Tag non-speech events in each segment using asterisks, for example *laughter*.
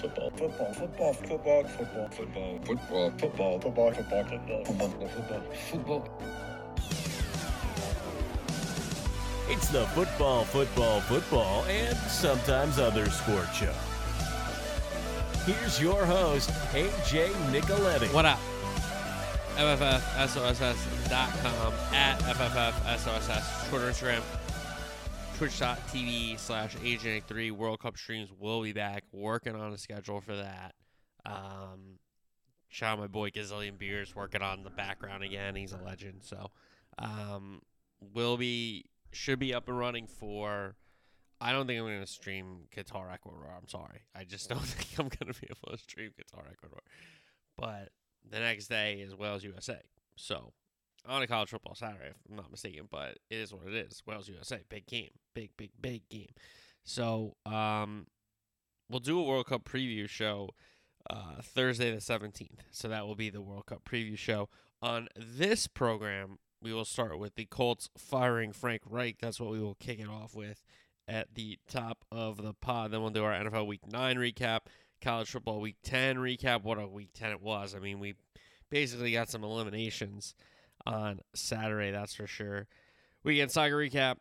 Football. Football. Football. Football. Football. Football. Football. Football. Football. Football. Football. Football. Football. Football. It's the football, football, football, and sometimes other sport show. Here's your host, AJ Nicoletti. What up? FFFSOSS.com at FFFSOSS. Twitter, Instagram, twitch.tv slash AJ3. World Cup streams will be back. Working on a schedule for that. Um, shout out my boy Gazillion Beers working on the background again. He's a legend. So, um, will be, should be up and running for. I don't think I'm going to stream Qatar Ecuador. I'm sorry. I just don't *laughs* think I'm going to be able to stream Qatar Ecuador. But the next day is Wales USA. So on a college football Saturday, if I'm not mistaken, but it is what it is. Wales USA, big game, big, big, big game. So um, we'll do a World Cup preview show uh, Thursday the 17th. So that will be the World Cup preview show. On this program, we will start with the Colts firing Frank Reich. That's what we will kick it off with at the top of the pod. Then we'll do our NFL Week 9 recap, college football Week 10 recap. What a Week 10 it was. I mean, we basically got some eliminations on Saturday, that's for sure. Weekend soccer recap.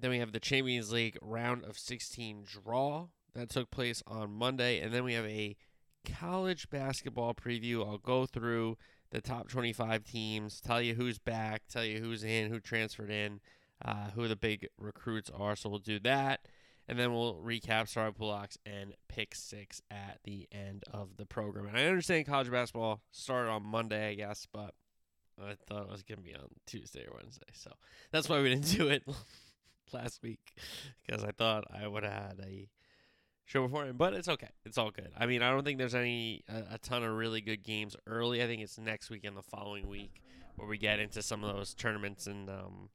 Then we have the Champions League round of 16 draw that took place on Monday. And then we have a college basketball preview. I'll go through the top 25 teams, tell you who's back, tell you who's in, who transferred in, uh, who the big recruits are. So we'll do that. And then we'll recap Pulocks and pick six at the end of the program. And I understand college basketball started on Monday, I guess, but I thought it was going to be on Tuesday or Wednesday. So that's why we didn't *laughs* do it *laughs* last week because I thought I would have had a show before him, But it's okay. It's all good. I mean, I don't think there's any a, a ton of really good games early. I think it's next week and the following week where we get into some of those tournaments and um,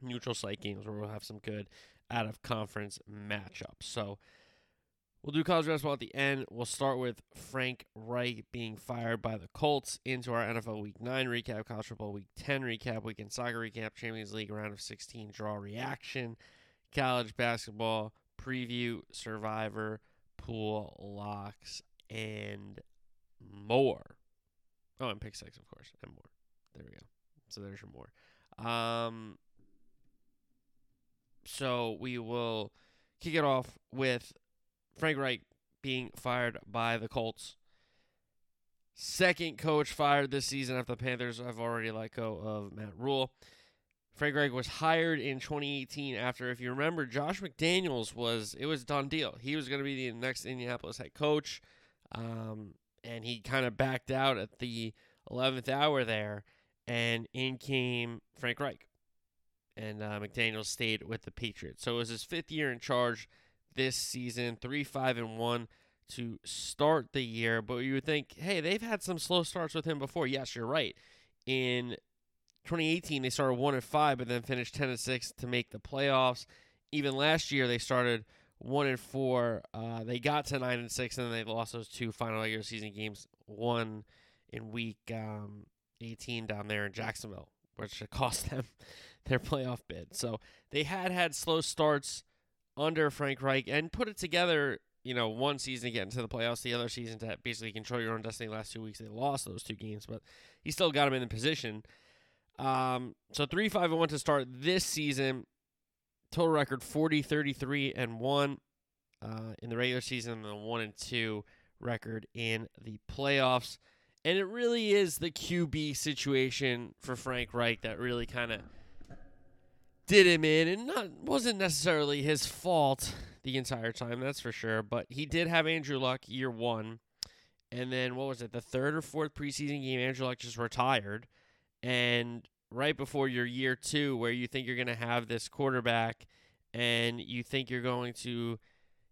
neutral site games where we'll have some good out of conference matchups. So we'll do college basketball at the end. We'll start with Frank Reich being fired by the Colts into our NFL Week 9 recap, college football Week 10 recap, weekend soccer recap, Champions League round of 16 draw reaction, college basketball preview, survivor, pool locks, and more. Oh, and pick six, of course, and more. There we go. So there's your more. Um, so we will kick it off with Frank Reich being fired by the Colts. Second coach fired this season after the Panthers have already let go of Matt Rhule. Frank Reich was hired in 2018 after, if you remember, Josh McDaniels was it was done deal. He was going to be the next Indianapolis head coach, um, and he kind of backed out at the 11th hour there, and in came Frank Reich and uh, McDaniel stayed with the Patriots. So it was his fifth year in charge this season, three five and one to start the year. But you would think, hey, they've had some slow starts with him before. Yes, you're right. In 2018, they started one and five, but then finished ten and six to make the playoffs. Even last year, they started one and four. Uh, they got to nine and six, and then they lost those two final regular season games. One in week um, 18 down there in Jacksonville, which *laughs* cost them their playoff bid. So they had had slow starts under Frank Reich and put it together, you know, one season to get into the playoffs, the other season to basically control your own destiny. last two weeks they lost those two games, but he still got them in the position. Um, so 3 5 and 1 to start this season. Total record 40 33 and 1 uh, in the regular season, and the 1 and 2 record in the playoffs. And it really is the QB situation for Frank Reich that really kind of did him in, and not wasn't necessarily his fault the entire time, that's for sure. But he did have Andrew Luck year one, and then what was it, the third or fourth preseason game? Andrew Luck just retired, and right before your year two, where you think you're going to have this quarterback, and you think you're going to,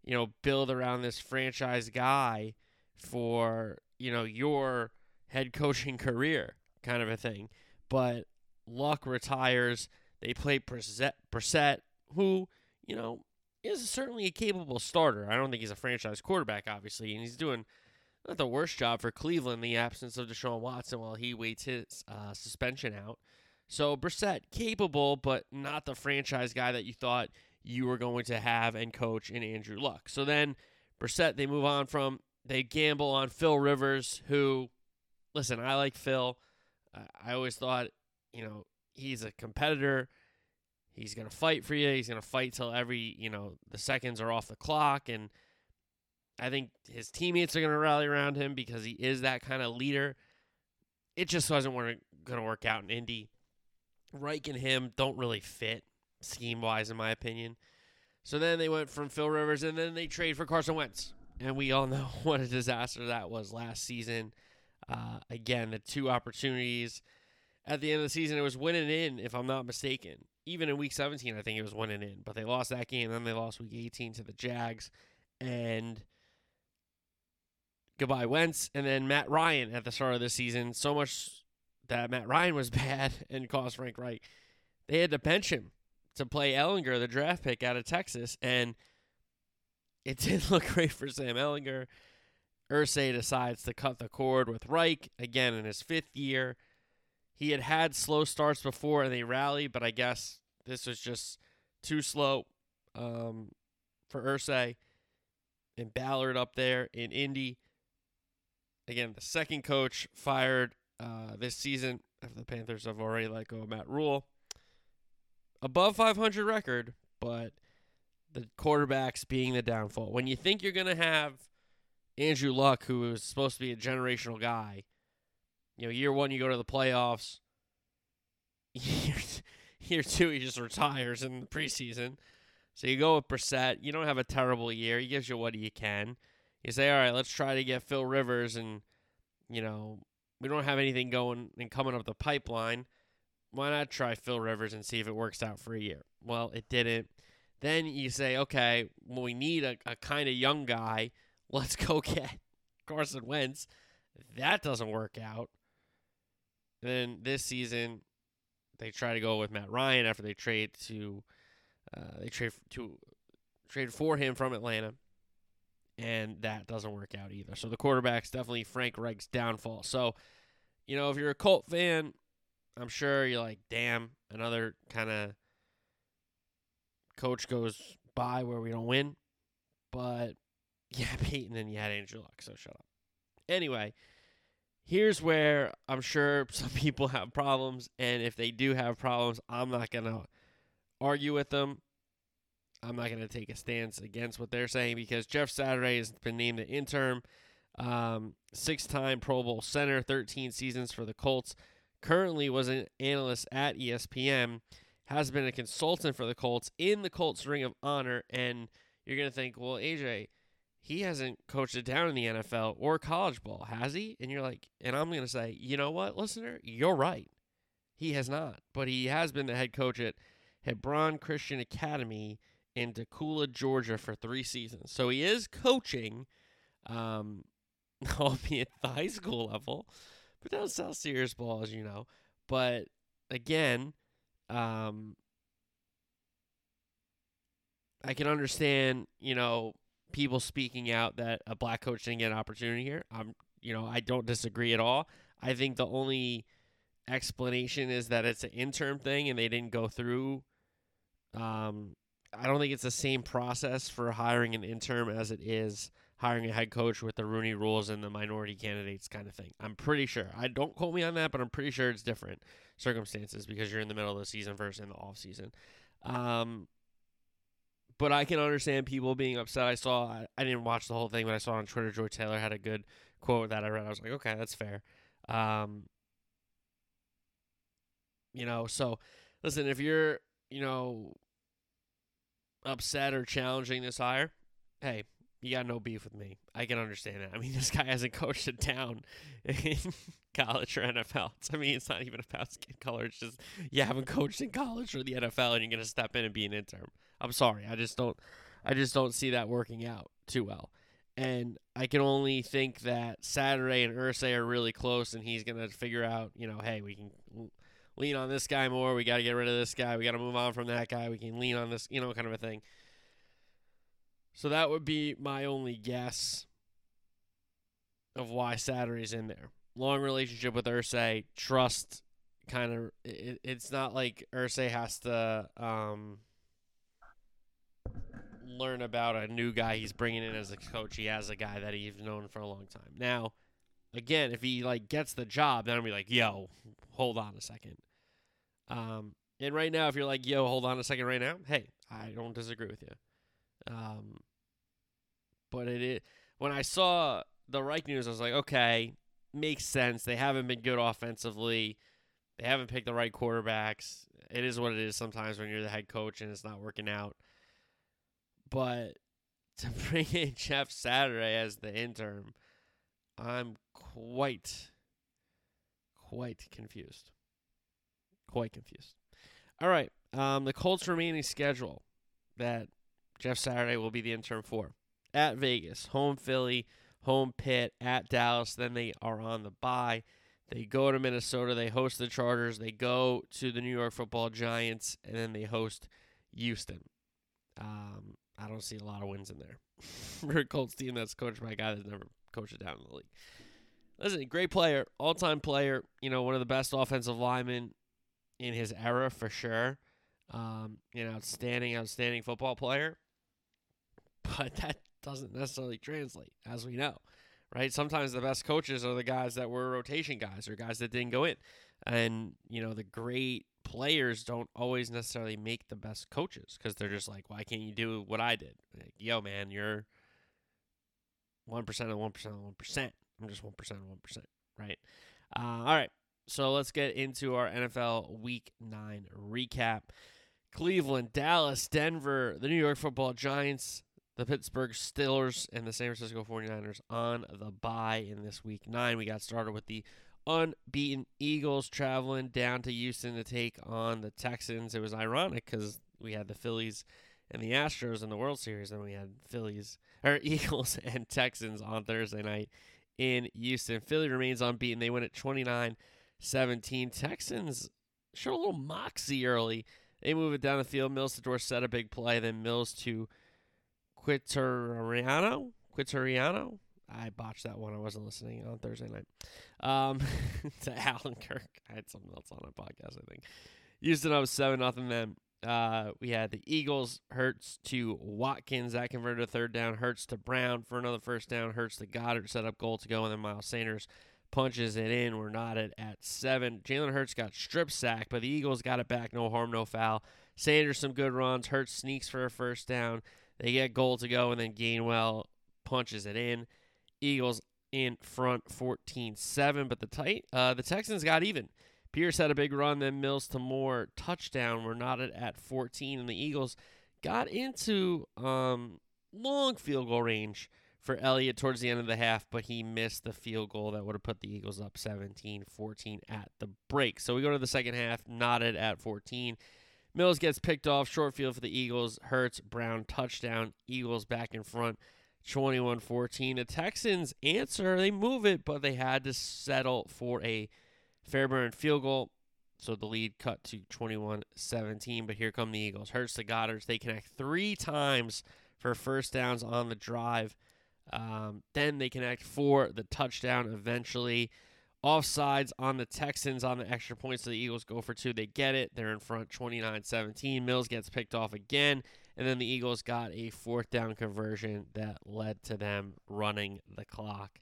you know, build around this franchise guy for you know your head coaching *laughs* career, kind of a thing, but Luck retires they play Brissett, who, you know, is certainly a capable starter. I don't think he's a franchise quarterback, obviously, and he's doing not the worst job for Cleveland in the absence of Deshaun Watson while he waits his uh, suspension out. So Brissett, capable, but not the franchise guy that you thought you were going to have and coach in Andrew Luck. So then Brissett, they move on from they gamble on Phil Rivers, who, listen, I like Phil. I always thought, you know, he's a competitor. He's going to fight for you. He's going to fight till every, you know, the seconds are off the clock. And I think his teammates are going to rally around him because he is that kind of leader. It just wasn't going to work out in Indy. Reich and him don't really fit scheme wise, in my opinion. So then they went from Phil Rivers and then they trade for Carson Wentz. And we all *laughs* know what a disaster that was last season. Uh, again, the two opportunities at the end of the season, it was winning in, if I'm not mistaken. Even in week 17, I think it was winning in. But they lost that game. Then they lost week 18 to the Jags. And goodbye, Wentz. And then Matt Ryan at the start of the season. So much that Matt Ryan was *laughs* bad and cost Frank Reich. They had to bench him to play Ehlinger, the draft pick out of Texas. And it *laughs* didn't look great for Sam Ehlinger. Irsay decides to cut the cord with Reich again in his fifth year. He had had slow starts before and they rallied, but I guess this was just too slow um, for Irsay and Ballard up there in Indy. Again, the second coach fired uh, this season after the Panthers have already let go of Matt Rhule, Above 500 record, but the quarterbacks being the downfall. When you think you're going to have Andrew Luck, who is supposed to be a generational guy, you know, year one, you go to the playoffs. *laughs* Year, year two, he just retires in the preseason. So you go with Brissett. You don't have a terrible year. He gives you what he can. You say, all right, let's try to get Phil Rivers, and you know we don't have anything going and coming up the pipeline. Why not try Phil Rivers and see if it works out for a year? Well, it didn't. Then you say, okay, well, we need a, a kind of young guy. *laughs* Let's go get Carson Wentz. That doesn't work out. Then this season, they try to go with Matt Ryan after they trade to uh, they trade to trade for him from Atlanta, and that doesn't work out either. So the quarterback's definitely Frank Reich's downfall. So, you know, if you're a Colt fan, I'm sure you're like, damn, another kind of coach goes by where we don't win. But *laughs* yeah, Peyton and you had Andrew Luck, so shut up. Anyway, here's where I'm sure some *laughs* people have problems, and if they do have problems, I'm not gonna argue with them. I'm not gonna take a stance against what they're saying because Jeff Saturday has been named the interim, um, six-time Pro Bowl center, 13 seasons for the Colts. Currently was an analyst at ESPN, has been a consultant for the Colts in the Colts Ring of Honor, and you're gonna think, well, AJ he hasn't coached it down in the NFL or college ball, has he? And you're like, and I'm going to say, you know what, listener? You're right. He has not, but he has been the head coach at Hebron Christian Academy in Dacula, Georgia for three seasons. So he is coaching, um, *laughs* albeit the high school level, but doesn't sell serious ball, as you know. But again, um, I can understand, you know, people speaking out that a black coach didn't get an opportunity here. I'm, you know, I don't disagree at all. I think the only explanation is that it's an interim thing and they didn't go through. Um, I don't think it's the same process for hiring an interim as it is hiring a head coach with the Rooney rules and the minority candidates kind of thing. I'm pretty sure. I don't quote me on that, but I'm pretty sure it's different circumstances because you're in the middle of the season versus in the off season. Um, but I can understand people being upset. I saw, I, I, didn't watch the whole thing, but I saw on Twitter, Joy Taylor had a good quote that I read. I was like, okay, that's fair. Um, you know, so listen, if you're, you know, upset or challenging this hire, hey, you got no beef with me. I can understand that. I mean, *laughs* this guy hasn't coached it town in *laughs* college or NFL. I mean, it's not even about skin color. It's just you haven't coached in college or the NFL, and you're gonna step in and be an intern. I'm sorry. I just don't. I just don't see that working out too well. And I can only think that Saturday and Irsay are really close, and he's gonna figure out, you know, hey, we can lean on this guy more. We got to get rid of this guy. We got to move on from that guy. We can lean on this, you know, kind of a thing. So that would be my only guess of why Saturday's in there. Long relationship with Irsay, trust kind of it, it's not like Irsay has to um learn about a new guy he's bringing in as a coach. He has a guy that he's known for a long time. Now, again, if he like gets the job, then I'll be like, yo, hold on a second. Um, and right now, if you're like, yo, hold on a second right now, hey, I don't disagree with you. Um, but it is when I saw the Reich news, I was like, okay, makes sense. They haven't been good offensively. They haven't picked the right quarterbacks. It is what it is sometimes when you're the head coach and it's not working out. But *laughs* to bring in Jeff Saturday as the interim, I'm quite, quite confused. Quite confused. All right. Um, the Colts' remaining schedule that Jeff Saturday will be the interim for at Vegas, home Philly, home Pitt, at Dallas. Then they are on the bye. They go to Minnesota. They host the Chargers. They go to the New York Football Giants, and then they host Houston. Um, I don't see a lot of wins in there *laughs* for a Colts team that's coached by a guy that's never coached it down in the league. Listen, great player, all time player. You know, one of the best offensive linemen in his era for sure. Um, an outstanding, outstanding football player. *laughs* But that doesn't necessarily translate, as we know, right? Sometimes the best coaches are the guys that were rotation guys or guys that didn't go in. And, you know, the great players don't always necessarily make the best coaches because they're just like, why can't you do what I did? Like, Yo, man, you're 1% of 1% of 1%. I'm just 1% of 1%, right? Uh, all right. So let's get into our NFL Week 9 recap. Cleveland, Dallas, Denver, the New York football Giants, the Pittsburgh Steelers, and the San Francisco 49ers on the bye in this week nine. We got started with the unbeaten Eagles traveling down to Houston to take on the Texans. It was ironic because we had the Phillies and the Astros in the World Series, and we had Phillies or *laughs* Eagles and Texans on Thursday night in Houston. Philly remains unbeaten. They win at 29 17. Texans showed a little moxie early. They move it down the field. Mills to Dorsett a big play. Then Mills to Quitoriano. Quitoriano. I botched that one. I wasn't listening on Thursday night. Um, *laughs* to Alan Kirk. I had something else on my podcast, I think. Houston up 7 nothing. Then uh, we had the Eagles. Hurts to Watkins. That converted a third down. Hurts to Brown for another first down. Hurts to Goedert Set up goal to go. And then Miles Sanders punches it in. We're knotted at seven. Jalen Hurts got strip sacked, but the Eagles got it back. No harm, no foul. Sanders some good runs. Hurts sneaks for a first down. They get goal to go, and then Gainwell punches it in. Eagles in front 14-7, but the tight uh, the Texans got even. Pierce had a big run, then Mills to Moore touchdown. We're knotted at 14, and the Eagles got into um, long field goal range for Elliott towards the end of the half, but he missed the field goal that would have put the Eagles up 17 14 at the break. So we go to the second half, knotted at 14. Mills gets picked off, short field for the Eagles. Hurts, Brown, touchdown. Eagles back in front, 21 14. The Texans answer, they move it, but they had to settle for a Fairbairn field goal. So the lead cut to 21 17. But here come the Eagles. Hurts to Goedert. They connect three times for first downs on the drive. Um, then they connect for the touchdown eventually. Offsides on the Texans on the extra points. So the Eagles go for two. They get it. They're in front 29 17. Mills gets picked off again. And then the Eagles got a fourth down conversion that led to them running the clock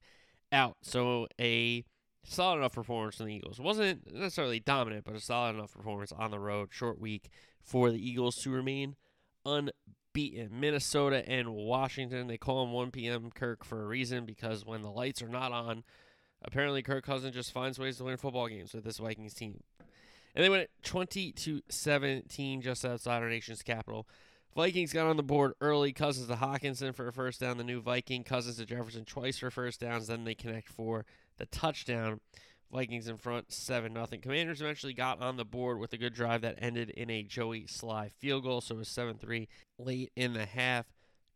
out. So a solid enough performance from the Eagles. Wasn't necessarily dominant, but a solid enough performance on the road. Short week for the Eagles to remain unbeaten. Minnesota and Washington. They call them 1 p.m. Kirk for a reason because when the lights are not on, Apparently, Kirk Cousins just finds ways to win football games with this Vikings team. And they went 20 to 17 just outside our nation's capital. Vikings got on the board early. Cousins to Hockenson for a first down. The new Viking. Cousins to Jefferson twice for first downs. Then they connect for the touchdown. Vikings in front 7 0. Commanders eventually got on the board with a good drive that ended in a Joey Slye field goal. So it was 7 3 late in the half.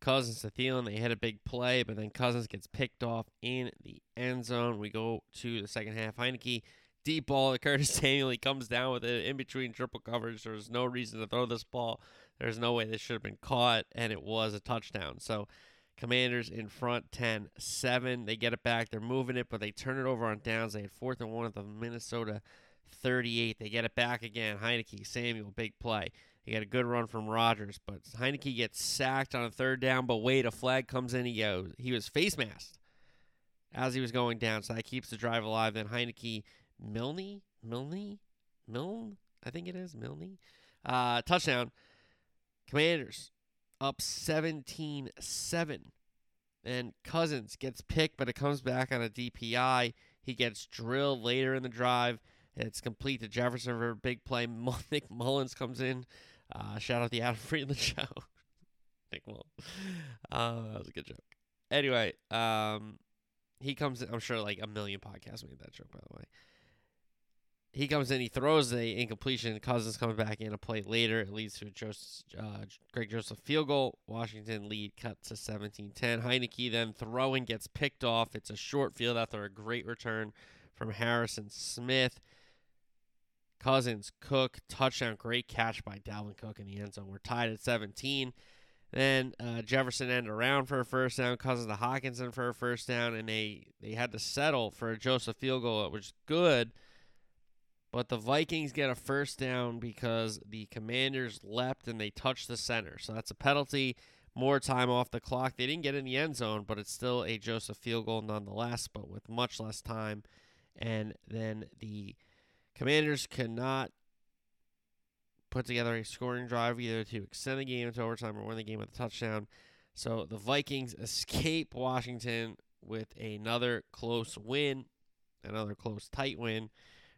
Cousins to Thielen. They hit a big play, but then Cousins gets picked off in the end zone. We go to the second half. Heinicke, deep ball to *laughs* Curtis Samuel. He comes down with it in between triple coverage. There's no reason to throw this ball. There's no way this should have been caught, and it was a touchdown. So Commanders in front 10 7. They get it back. They're moving it, but they turn it over on downs. They had fourth and one at the Minnesota 38. They get it back again. Heinicke, Samuel, big play. He got a good run from Rogers, but Heinicke gets sacked on a third down. But wait, a flag comes in. He goes. He was face masked as he was going down, so that keeps the drive alive. Then Heinicke, Milne, Milne, Milne, I think it is Milne, uh, touchdown. Commanders up 17-7. And Cousins gets picked, but it comes back on a DPI. He gets drilled later in the drive. It's complete to Jefferson for a big play. *laughs* Nick Mullins comes in. Uh, shout out the Adam Friedland *laughs* show. Nick Mullens. Uh, that was a good joke. Anyway, um, he comes in. I'm sure like a million podcasts made that joke, by the way. He comes in, he throws the incompletion. Cousins comes back in a play later. It leads to a Joseph, uh, Greg Joseph field goal. Washington lead cut to 17-10. Heinicke then throwing gets picked off. It's a short field after a great return from Harrison Smith. Cousins, Cook, touchdown, great catch by Dalvin Cook in the end zone. We're tied at 17. Then uh, Jefferson ended around for a first down. Cousins to Hockenson for a first down, and they they had to settle for a Joseph field goal, which was good. But the Vikings get a first down because the Commanders leapt and they touched the center. So that's a penalty. More time off the clock. They didn't get in the end zone, but it's still a Joseph field goal nonetheless, but with much less time. And then the Commanders cannot put together a scoring drive either to extend the game into overtime or win the game with a touchdown. So the Vikings *laughs* escape Washington with another close win, another close tight win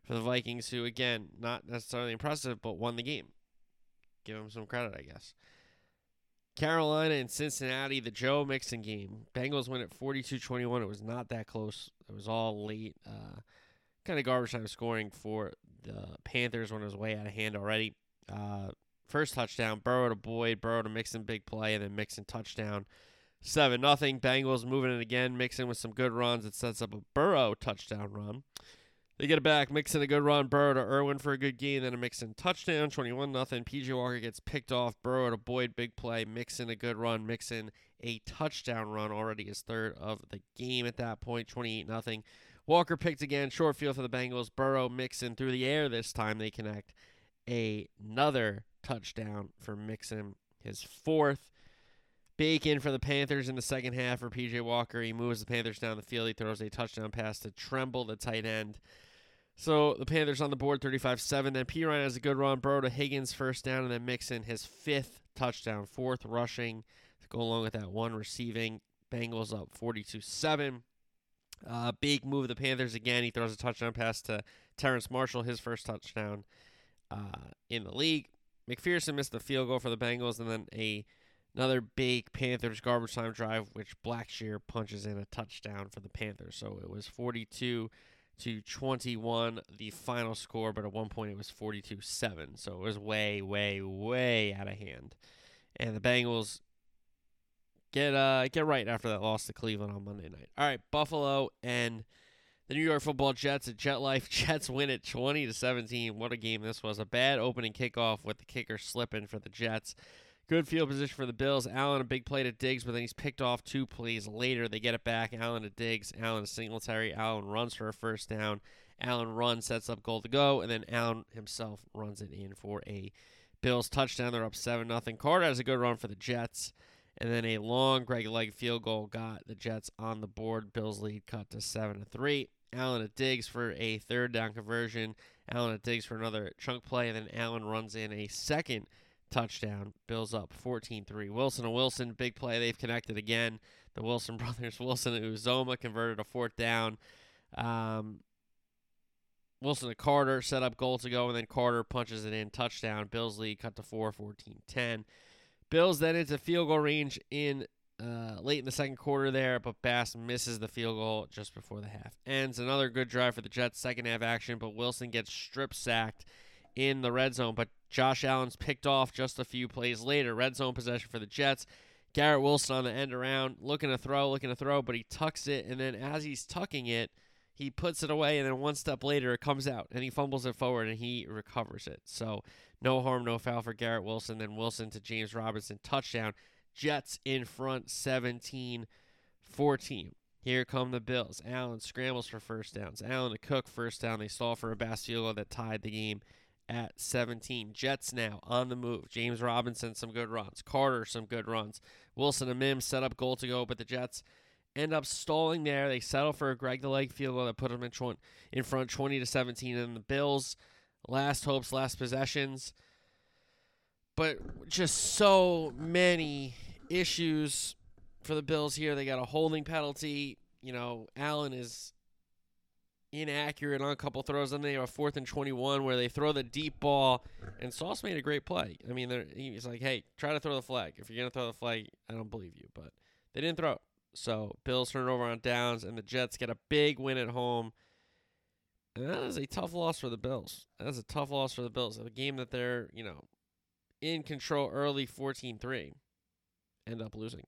for the Vikings, who again not necessarily impressive, but won the game. Give them some credit, I guess. Carolina and Cincinnati, the Joe Mixon game. Bengals win at 42-21. It was not that close. It was all late. Uh, kind of garbage time scoring for the Panthers when it was way out of hand already. Uh, first touchdown, Burrow to Boyd, Burrow to Mixon, big play, and then Mixon touchdown. Seven nothing. Bengals moving it again. Mixon with some good runs. It sets up a Burrow touchdown run. They get it back. Mixon a good run. Burrow to Irwin for a good game. Then a Mixon touchdown. Twenty one nothing. PJ Walker gets picked off. Burrow to Boyd, big play. Mixon a good run. Mixon a touchdown run. Already his third of the game at that. Twenty eight nothing. Walker picked again. Short field for the Bengals. Burrow, Mixon through the air this time. They connect another touchdown for Mixon, his fourth. Baker for the Panthers in the second half for PJ Walker. He moves the Panthers down the field. He throws a touchdown pass to Tremble, the tight end. So the Panthers on the board 35 7. Then Perine has a good run. Burrow to Higgins, first down, and then Mixon his fifth touchdown, fourth rushing to go along with that one receiving. Bengals up 42 7. Uh, big move of the Panthers again. He throws a touchdown pass to Terrace Marshall, his first touchdown uh, in the league. McPherson missed the field goal for the Bengals, and then a another big Panthers garbage time drive, which Blackshear punches in a touchdown for the Panthers. So it was 42 to 21, the final score, but at one point it was 42 7. So it was way, way, way out of hand. And the Bengals get uh get right after that loss to Cleveland on Monday night. All right, Buffalo and the New York Football Jets at Jet Life. *laughs* Jets win it 20 to 17. What a game this was! A bad opening kickoff with the kicker slipping for the Jets. Good field position for the Bills. Allen a big play to Diggs, but then he's picked off two plays later. They get it back. Allen to Diggs. Allen to Singletary. Allen runs for a first down. Allen runs, sets up goal to go, and then Allen himself runs it in for a Bills touchdown. They're up seven nothing. Carter has a good run for the Jets. And then a long Greg leg field goal got the Jets on the board. Bills lead cut to seven to three. Allen to Diggs for a third down conversion. Allen to Diggs for another chunk play, and then Allen runs in a second touchdown. Bills up 14-3. Wilson to Wilson, big play. They've connected again. The Wilson *laughs* brothers, Wilson and Uzomah converted a fourth down. Um, Wilson to Carter, set up goal to go, and then Carter punches it in. Touchdown. Bills lead cut to 4, 14-10. Bills then into field goal range in uh, late in the second quarter there, but Bass misses the field goal just before the half ends. Another good drive for the Jets, second half action, but Wilson gets strip sacked in the red zone. But Josh Allen's picked off just a few plays later. Red zone possession for the Jets. Garrett Wilson on the end around, looking to throw, looking to throw, but he tucks it, and then as he's tucking it, he puts it away, and then one step later it comes out, and he fumbles it forward, and he recovers it. So no harm, no foul for Garrett Wilson. Then Wilson to James Robinson, touchdown. Jets in front 17 14. Here come the Bills. Allen scrambles for first downs. Allen to Cook first down. They stall for a Bass that tied the game at 17. Jets now on the move. James Robinson some good runs. Carter some good runs. Wilson and Mims set up goal to go, but the Jets end up stalling there. They settle for a Greg the Leg field goal that put them in, tw- in front 20 to 17. And the Bills last hopes, last possessions. But just so many issues for the Bills here. They got a holding penalty. You know, Allen is inaccurate on a couple throws. Then they have a fourth and 21 where they throw the deep ball, and Sauce made a great play. I mean, he's like, hey, try to throw the flag. If you're going to throw the flag, I don't believe you. But they didn't throw. So Bills turn it over on downs, and the Jets get a big win at home. And that is a tough loss for the Bills. That is a tough loss for the Bills. A game that they're, you know, in control early 14 3. End up losing.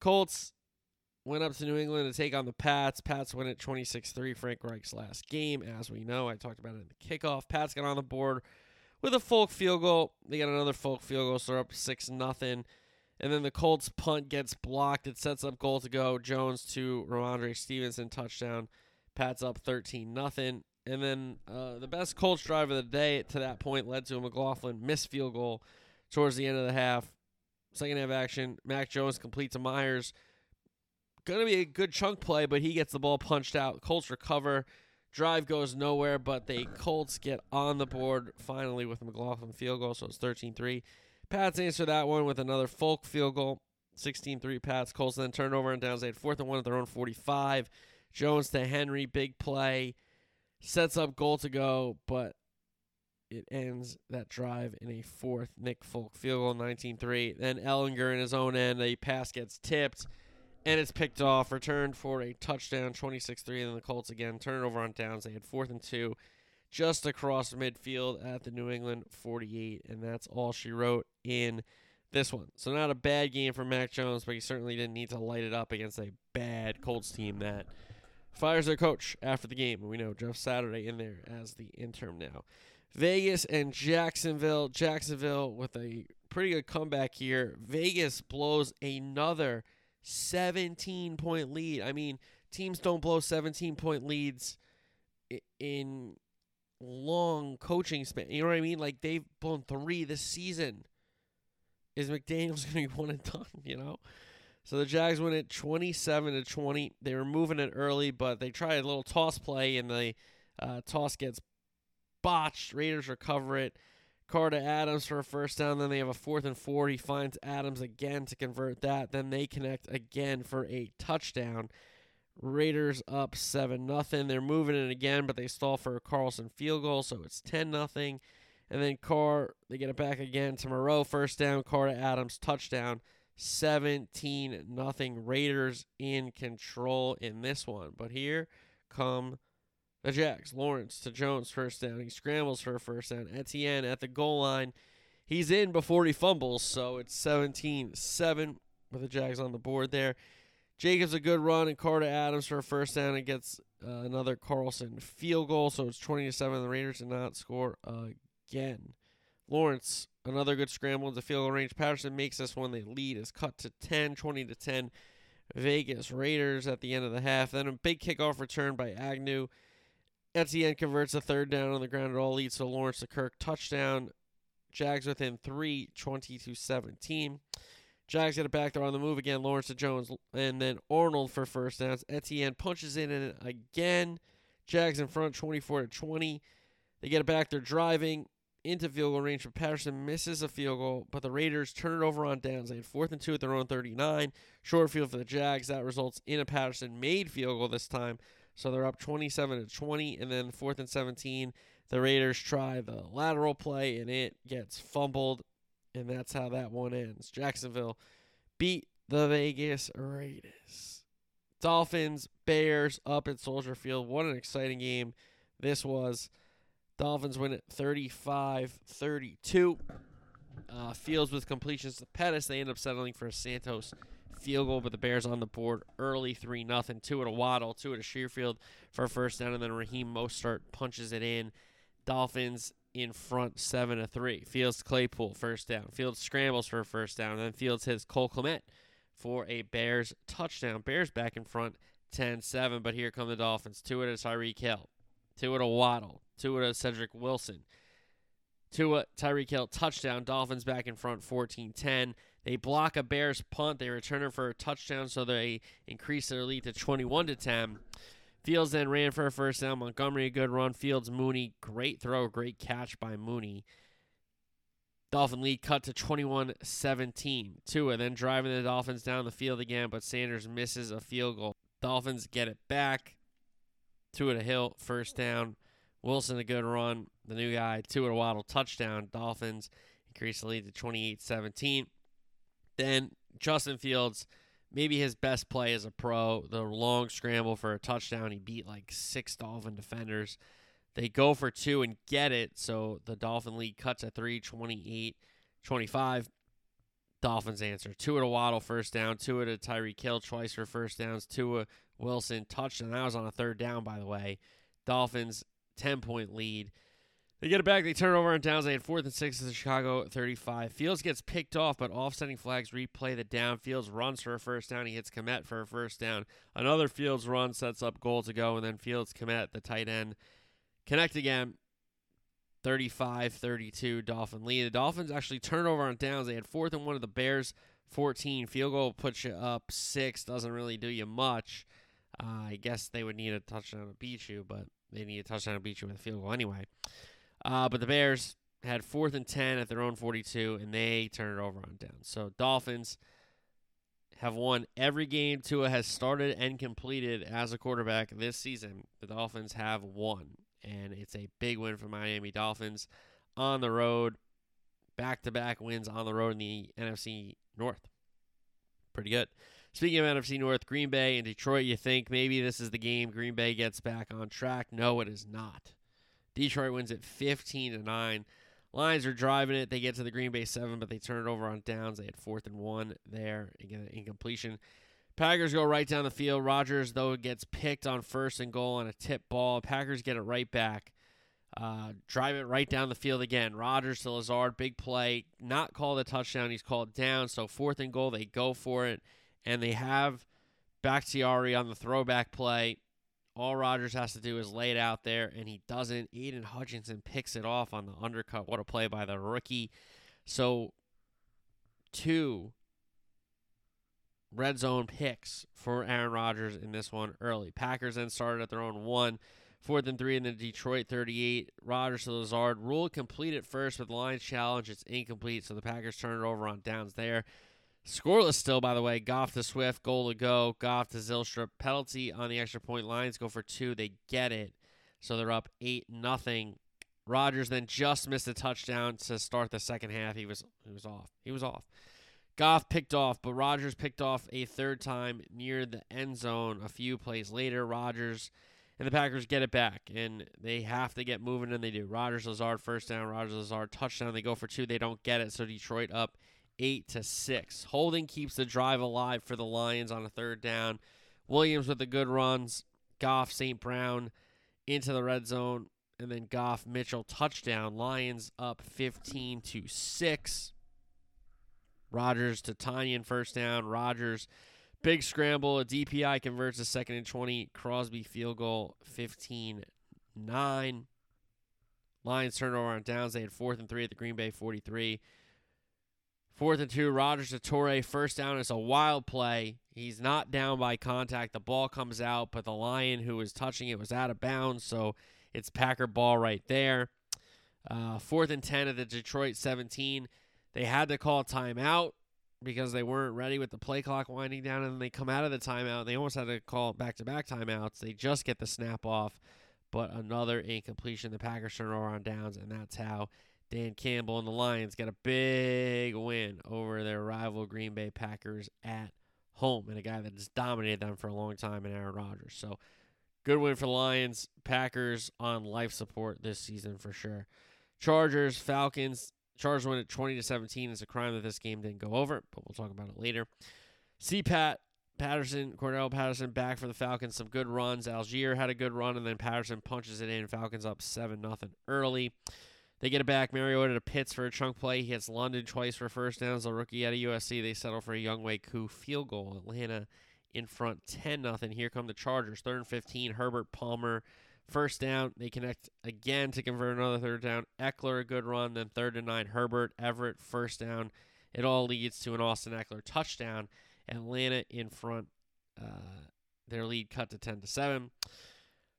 Colts went up to New England to take on the Pats. Pats win at 26 3, Frank Reich's last game. As we know, I talked about it in the kickoff. Pats got on the board with a Folk field goal. They got another Folk field goal, so they're up 6 nothing. And then the Colts punt gets blocked. It sets up goal to go. Jones to Rhamondre Stevenson touchdown. Pats up 13 nothing. And then uh, the best Colts drive of the day to that point led to a McLaughlin missed field goal towards the end of the half. Second half action, Mac Jones completes to Meyers. Going to be a good chunk play, but he gets the ball punched out. Colts recover. Drive goes nowhere, but the Colts get on the board finally with a McLaughlin field goal, so it's 13 3. Pats answer that one with another Folk field goal. 16 3 Pats. Colts then turnover and downs. They had fourth and one at their own 45. Jones to Henry, big play. Sets up goal to go, but it ends that drive in a fourth Nick Folk field goal, 19-3. Then Ehlinger in his own end, a pass gets tipped, and it's picked off, returned for a touchdown, 26-3. And then the Colts again turn it over on downs. They had fourth and two, just across midfield at the New England 48, and that's all she wrote in this one. So not a bad game for Mac Jones, but he certainly didn't need to light it up against a bad Colts team that fires their coach after the game. And we know Jeff Saturday in there as the interim now. Vegas and Jacksonville. Jacksonville with a pretty good comeback here. Vegas blows another 17 point lead. I mean, teams don't blow 17 point leads in long coaching span. You know what I mean? Like they've blown three this season. Is McDaniels *laughs* going to be one and done? You know. So the Jags win it 27 to 20. They were moving it early, but they tried a little toss play, and the uh, toss gets botched. Raiders recover it. Carter Adams for a first down. Then they have a fourth and four. He finds Adams again to convert that. Then they connect again for a touchdown. Raiders up seven nothing. They're moving it again, but they stall for a Carlson field goal, so it's ten nothing. And then Carr, they get it back again to Moreau, first down. Carter Adams touchdown. 17 nothing. Raiders in control in this one. But here come the Jags. Lawrence to Jones, first down. He scrambles for a first down. Etienne at the goal line. He's in before he fumbles, so it's 17 7 with the Jags on the board there. Jacobs a good run, and Carter Adams for a first down and gets uh, another Carlson field goal, so it's 20 to 7. The Raiders did not score again. Lawrence, another good scramble into field goal range. Patterson makes this one. The lead is cut to 10, 20 to 10. Vegas Raiders at the end of the half. Then a big kickoff return by Agnew. Etienne converts a third down on the ground. It all leads to Lawrence to Kirk touchdown. Jags within three, 20 to 17. Jags get it back. They're on the move again. Lawrence to Jones, and then Arnold for first downs. Etienne punches in it again. Jags in front, 24 to 20. They get it back. They're driving into field goal range, but Patterson misses a field goal. But the Raiders turn it over on downs. They had fourth and two at their own 39. Short field for the Jags. That results in a Patterson made field goal this time. So they're up 27 to 20, and then fourth and 17, the Raiders try the lateral play, and it gets fumbled, and that's how that one ends. Jacksonville beat the Vegas Raiders. Dolphins, Bears up at Soldier Field. What an exciting game this was. Dolphins win it 35 32. Uh, Fields with completions to Pettis. They end up settling for Santos field goal, but the Bears on the board early 3 nothing. Two at a Waddle, two at a Sherfield for a first down, and then Raheem Mostert punches it in. Dolphins in front 7 to 3. Fields Claypool first down. Fields scrambles for a first down, and then Fields hits Cole Kmet for a Bears touchdown. Bears back in front 10-7, but here come the Dolphins. Tua to Tyreek Hill. two at a Waddle. two at a Cedric Wilson. Tua, Tyreek Hill, touchdown. Dolphins back in front 14-10. They block a Bears punt. They return it for a touchdown, so they increase their lead to 21 to 10. Fields then ran for a first down. Montgomery, a good run. Fields, Mooney, great throw, great catch by Mooney. Dolphin lead cut to 21 17. Tua then driving the Dolphins down the field again, but Sanders misses a field goal. Dolphins get it back. Tua to Hill, first down. Wilson, a good run. The new guy, Tua to Waddle, touchdown. Dolphins increase the lead to 28 17. Then Justin Fields, maybe his best play as a pro, the long scramble for a touchdown. He beat like six Dolphin defenders. They go for two and get it. So the Dolphin lead cuts at 3, 28, 25. Dolphins answer. Two to a Waddle, first down. Tua to Tyreek Hill, twice for first downs. Two Tua Wilson, touchdown. That was on a third down, by the way. Dolphins, 10 point lead. They get it back. They turn over on downs. They had fourth and six to the Chicago 35. Fields gets picked off, but offsetting flags replay the down. Fields runs for a first down. He hits Kmet for a first down. Another Fields run sets up goal to go, and then Fields Kmet, the tight end, connect again. 35 32 Dolphin lead. The Dolphins actually turn over on downs. They had fourth and one of the Bears 14. Field goal puts you up six. Doesn't really do you much. Uh, I guess they would need a touchdown to beat you, but they need a touchdown to beat you with a field goal anyway. Uh, but the Bears had fourth and 10 at their own 42, and they turned it over on downs. So Dolphins have won every game Tua has started and completed as a quarterback this season. The Dolphins have won, and it's a big win for Miami Dolphins on the road. Back to back wins on the road in the NFC North. Pretty good. Speaking of NFC North, Green Bay and Detroit, you think maybe this is the game Green Bay gets back on track. No, it is not. Detroit wins it 15 to 9. Lions are driving it. They get to the Green Bay 7, but they turn it over on downs. They had fourth and one there. Again, incompletion. Packers go right down the field. Rodgers, though, gets picked on first and goal on a tip ball. Packers get it right back. Uh, drive it right down the field again. Rodgers to Lazard, big play. Not called a touchdown. He's called down. So fourth and goal, they go for it. And they have Bakhtiari on the throwback play. All Rodgers has to do is lay it out there, and he doesn't. Aidan Hutchinson picks it off on the undercut. What a play by the rookie. So, two red zone picks for Aaron Rodgers in this one early. Packers then started at their own one. Fourth and three in the Detroit 38. Rodgers to Lazard. Rule complete at first, the Lions challenge. It's incomplete, so the Packers turn it over on downs there. Scoreless still, by the way. Goff to Swift, goal to go. Goff to Zylstra, penalty on the extra point. Lions go for two. They get it. So they're up 8 nothing. Rodgers then just missed a touchdown to start the second half. He was he was off. He was off. Goff picked off, but Rodgers picked off a third time near the end zone a few plays later. Rodgers and the Packers get it back, and they have to get moving, and they do. Rodgers Lazard first down. Rodgers Lazard touchdown. They go for two. They don't get it, so Detroit up eight to six. Holding keeps the drive alive for the Lions on a third down. Williams with the good runs. Goff, St. Brown into the red zone, and then Goff, Mitchell touchdown. Lions up 15 to six. Rodgers to Tonyan first down. Rodgers big scramble. A DPI converts a second and 20. Crosby field goal 15 9. Lions turnover on downs. They had fourth and three at the Green Bay 43. Fourth and two, Rodgers to Torrey. First down. It's a wild play. He's not down by contact. The ball comes out, but the Lion who was touching it was out of bounds, so it's Packer ball right there. Uh, fourth and 10 at the Detroit 17. They had to call timeout because they weren't ready with the play clock winding down, and then they come out of the timeout. They almost had to call back to back timeouts. They just get the snap off, but another incompletion. The Packers turn over on downs, and that's how Dan Campbell and the Lions got a big win over their rival Green Bay Packers at home, and a guy that has dominated them for a long time in Aaron Rodgers. So, good win for the Lions. Packers on life support this season for sure. Chargers, Falcons. Chargers win at 20 to 17. It's a crime that this game didn't go over, but we'll talk about it later. CPAT Patterson, Cordarrelle Patterson back for the Falcons. Some good runs. Allgeier had a good run, and then Patterson punches it in. Falcons up 7 nothing early. They get it back. Mariota to Pitts for a chunk play. He hits London twice for first downs. The rookie out of USC. They settle for a Younghoe Koo field goal. Atlanta in front 10 nothing. Here come the Chargers. Third and 15. Herbert Palmer. First down. They connect again to convert another third down. Ekeler a good run. Then third and nine. Herbert, Everett, first down. It all leads to an Austin Ekeler touchdown. Atlanta in front. Uh, their lead cut to 10 to 7.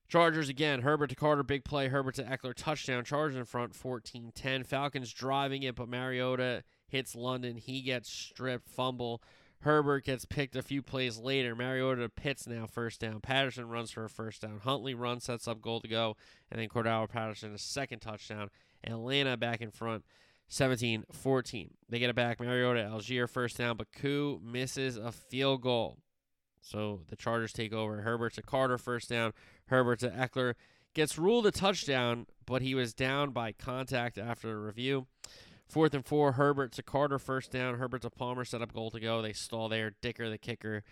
Chargers again. Herbert to Carter, big play. Herbert to Ekeler, touchdown. Chargers in front, 14 10. Falcons driving it, but Mariota hits London. He gets stripped, fumble. Herbert gets picked a few plays later. Mariota to Pitts now, first down. Patterson runs for a first down. Huntley runs, sets up goal to go. And then Cordarrelle Patterson, a second touchdown. Atlanta back in front, 17 14. They get it back. Mariota, Allgeier, first down. But Koo misses a field goal. So the Chargers take over. Herbert to Carter, first down. Herbert to Ekeler. Gets ruled a touchdown, but he was down by contact after the review. Fourth and four, Herbert to Carter, first down. Herbert to Palmer, set up goal to go. They stall there. Dicker, the kicker,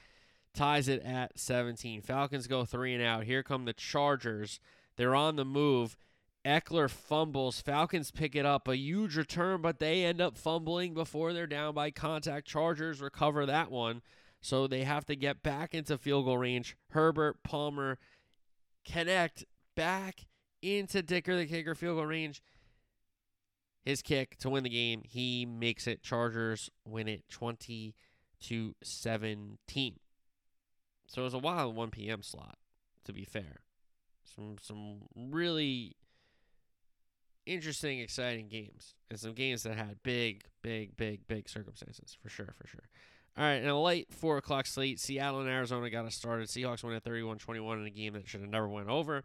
ties it at 17. Falcons go three and out. Here come the Chargers. They're on the move. Ekeler fumbles. Falcons pick it up. A huge return, but they end up fumbling before they're down by contact. Chargers recover that one. So they have to get back into field goal range. Herbert, Palmer connect back into Dicker, the kicker, field goal range. His kick to win the game. He makes it. Chargers win it 20 to 17. So it was a wild 1 p.m. slot, to be fair. Some some really interesting, exciting games. And some games that had big, big, big, big circumstances, for sure, for sure. All right, in a late four o'clock slate, Seattle and Arizona got us started. Seahawks win at 31-21 in a game that should have never went over.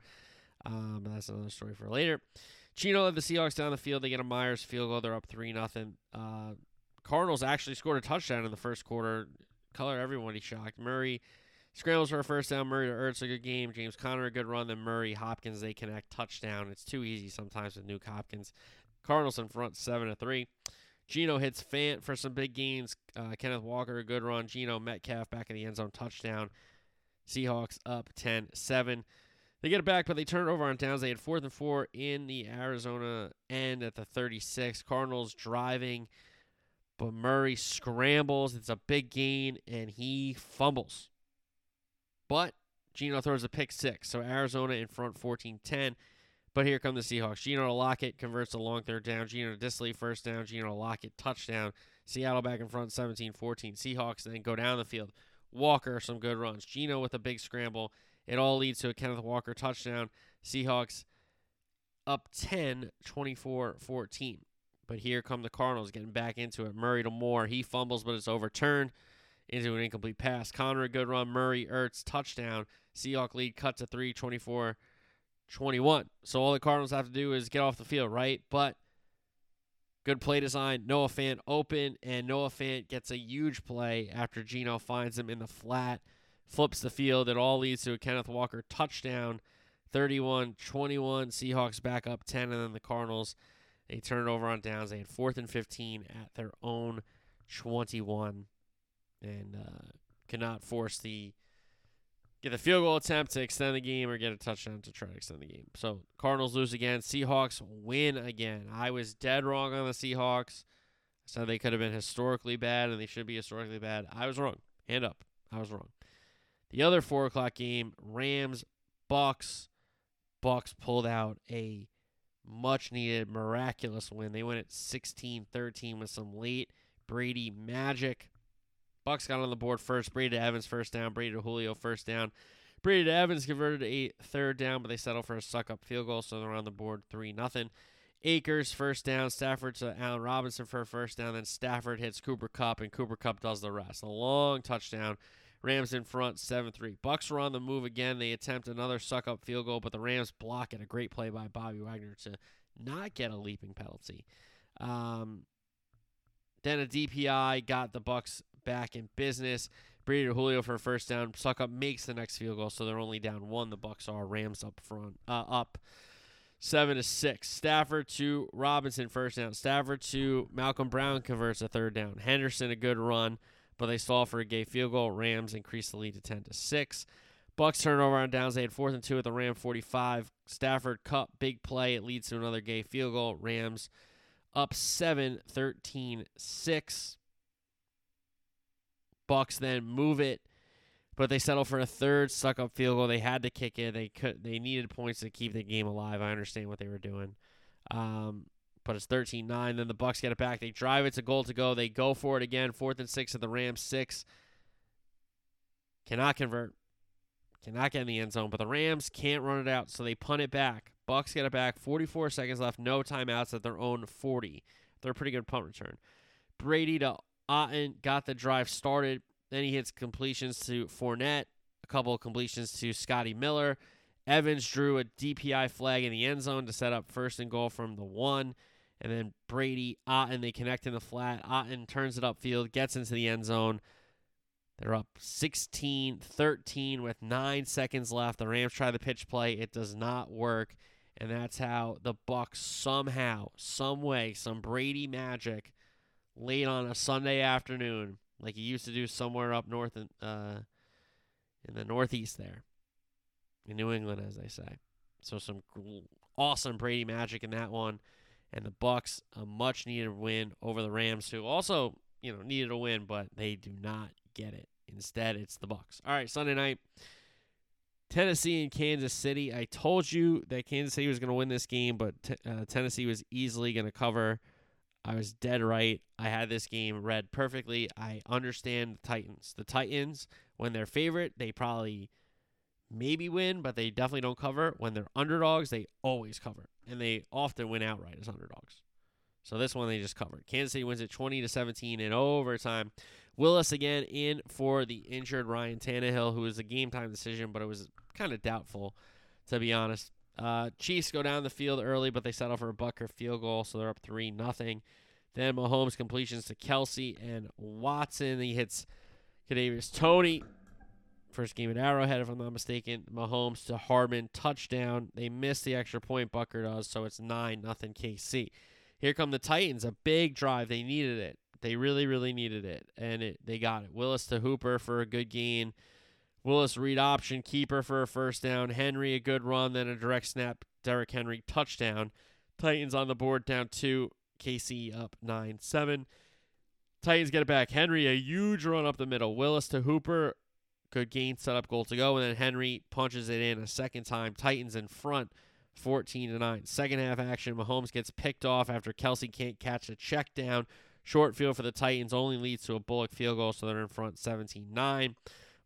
Um, but that's another story for later. Geno led the Seahawks down the field. They get a Myers field goal. They're up three nothing. Uh, Cardinals actually scored a touchdown in the first quarter. Color everybody shocked. Murray scrambles for a first down. Murray to Ertz a good game. James Conner a good run. Then Murray Hopkins they connect touchdown. It's too easy sometimes with Nuke Hopkins. Cardinals in front seven to three. Geno hits Fant for some big gains. Uh, Kenneth Walker, a good run. Geno Metcalf back in the end zone, touchdown. Seahawks up 10 7. They get it back, but they turn it over on downs. They had fourth and four in the Arizona end at the 36. Cardinals driving, but Murray scrambles. It's a big gain, and he fumbles. But Geno throws a pick six. So Arizona in front 14 10. But here come the Seahawks. Geno Lockett converts a long third down. Geno to Dissly first down. Geno Lockett touchdown. Seattle back in front 17 14. Seahawks then go down the field. Walker, some good runs. Geno with a big scramble. It all leads to a Kenneth Walker touchdown. Seahawks up 10 24 14. But here come the Cardinals getting back into it. Murray to Moore. He fumbles, but it's overturned into an incomplete pass. Conner, a good run. Murray, Ertz, touchdown. Seahawk lead cut to 3 24 21. So all the Cardinals have to do is get off the field, right? But good play design. Noah Fant open, and Noah Fant gets a huge play after Geno finds him in the flat, flips the field. It all leads to a Kenneth Walker touchdown. 31 21. Seahawks back up 10, and then the Cardinals, they turn it over on downs. They had fourth and 15 at their own 21 and uh, cannot force the get a field goal attempt to extend the game or get a touchdown to try to extend the game. So Cardinals lose again. Seahawks win again. I was dead wrong on the Seahawks. I said they could have been historically bad and they should be historically bad. I was wrong. Hand up. I was wrong. The other four o'clock game, Rams, Bucks. Bucks pulled out a much needed miraculous win. They went at 16-13 with some late Brady magic. Bucks got on the board first. Brady to Evans first down. Brady to Julio first down. Brady to Evans converted a third down, but they settle for a Succop field goal, so they're on the board three nothing. Akers first down. Stafford to Allen Robinson for a first down. Then Stafford hits Cooper Kupp, and Cooper Kupp does the rest. A long touchdown. Rams in front, 7 3. Bucks are on the move again. They attempt another Succop field goal, but the Rams block it. A great play by Bobby Wagner to not get a leaping penalty. Um, then a DPI got the Bucks back in business. Brady to Julio for a first down. Succop makes the next field goal, so they're only down one. The Bucks are Rams up front, uh, up seven to six. Stafford to Robinson first down. Stafford to Malcolm Brown converts a third down. Henderson a good run, but they stall for a Gay field goal. Rams increase the lead to ten to six. Bucks turnover on downs. They had fourth and two at the Ram 45. Stafford Kupp big play. It leads to another Gay field goal. Rams up 7 13 6. Bucks then move it but they settled for a third Succop field goal. They had to kick it. They could. They needed points to keep the game alive. I understand what they were doing. Um, but it's 13-9. Then the Bucks get it back. They drive it to goal to go. They go for it again. Fourth and six at the Rams. Six. Cannot convert. Cannot get in the end zone. But the Rams can't run it out, so they punt it back. Bucks get it back. 44 seconds left. No timeouts at their own 40. They're a pretty good punt return. Brady to Otton got the drive started. Then he hits completions to Fournette, a couple of completions to Scotty Miller. Evans drew a DPI flag in the end zone to set up first and goal from the one. And then Brady, Otton, they connect in the flat. Otton turns it upfield, gets into the end zone. They're up 16 13 with nine seconds left. The Rams try the pitch play. It does not work. And that's how the Bucks somehow, some way, some Brady magic late on a Sunday afternoon, like he used to do somewhere up north in, uh, in the Northeast there, in New England, as they say. So some awesome Brady magic in that one, and the Bucks a much needed win over the Rams, who also you know needed a win, but they do not get it. Instead, it's the Bucks. All right, Sunday night. Tennessee and Kansas City. I told you that Kansas City was going to win this game, but uh, Tennessee was easily going to cover. I was dead right. I had this game read perfectly. I understand the Titans. The Titans, when they're favorite, they probably maybe win, but they definitely don't cover. When they're underdogs, they always cover, and they often win outright as underdogs. So this one they just covered. Kansas City wins it 20 to 17 in overtime. Willis again in for the injured Ryan Tannehill, who was a game time decision, but it was kind of doubtful, to be honest. Uh, Chiefs go down the field early, but they settle for a Butker field goal, so they're up three nothing. Then Mahomes completions to Kelce and Watson. He hits Kadarius Toney. First game at Arrowhead, if I'm not mistaken. Mahomes to Hardman touchdown. They miss the extra point. Butker does, so it's nine nothing KC. Here come the Titans, a big drive. They needed it. They really, really needed it, and it, they got it. Willis to Hooper for a good gain. Willis read option, keeper for a first down. Henry a good run, then a direct snap. Derrick Henry touchdown. Titans on the board down two. KC up nine seven. Titans get it back. Henry a huge run up the middle. Willis to Hooper, good gain, set up goal to go, and then Henry punches it in a second time. Titans in front. 14 to 9. Second half action, Mahomes gets picked off after Kelce can't catch a check down. Short field for the Titans only leads to a Bullock field goal, so they're in front 17 9.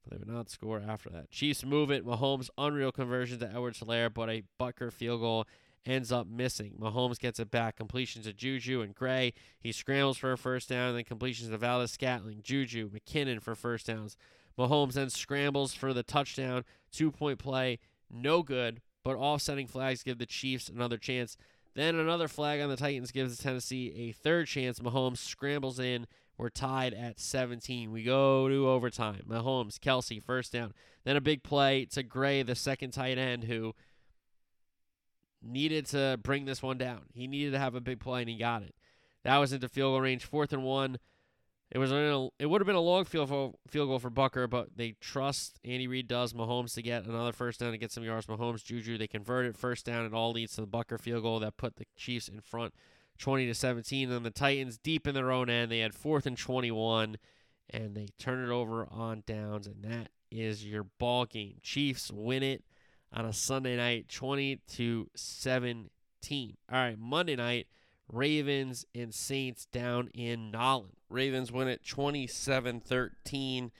But they would not score after that. Chiefs move it. Mahomes' unreal conversion to Edwards Helaire, but a Butker field goal ends up missing. Mahomes gets it back. Completions to Juju and Gray. He scrambles for a first down, and then completions to Valdes Scantling, Juju, McKinnon for first downs. Mahomes then scrambles for the touchdown. Two point play. No good, but offsetting flags give the Chiefs another chance. Then another flag on the Titans gives Tennessee a third chance. Mahomes scrambles in. We're tied at 17. We go to overtime. Mahomes, Kelce, first down. Then a big play to Gray, the second tight end, who needed to bring this one down. He needed to have a big play, and he got it. That was into field goal range. Fourth and one. It was a, it would have been a long field goal, field goal for Butker, but they trust Andy Reid does Mahomes to get another first down to get some yards. Mahomes, Juju, they convert it first down. It all leads to the Butker field goal that put the Chiefs in front, 20 to 17. And the Titans deep in their own end. They had fourth and 21, and they turn it over on downs, and that is your ball game. Chiefs win it on a Sunday night, 20 to 17. All right, Monday night. Ravens and Saints down in NOLA. Ravens win it 27 13.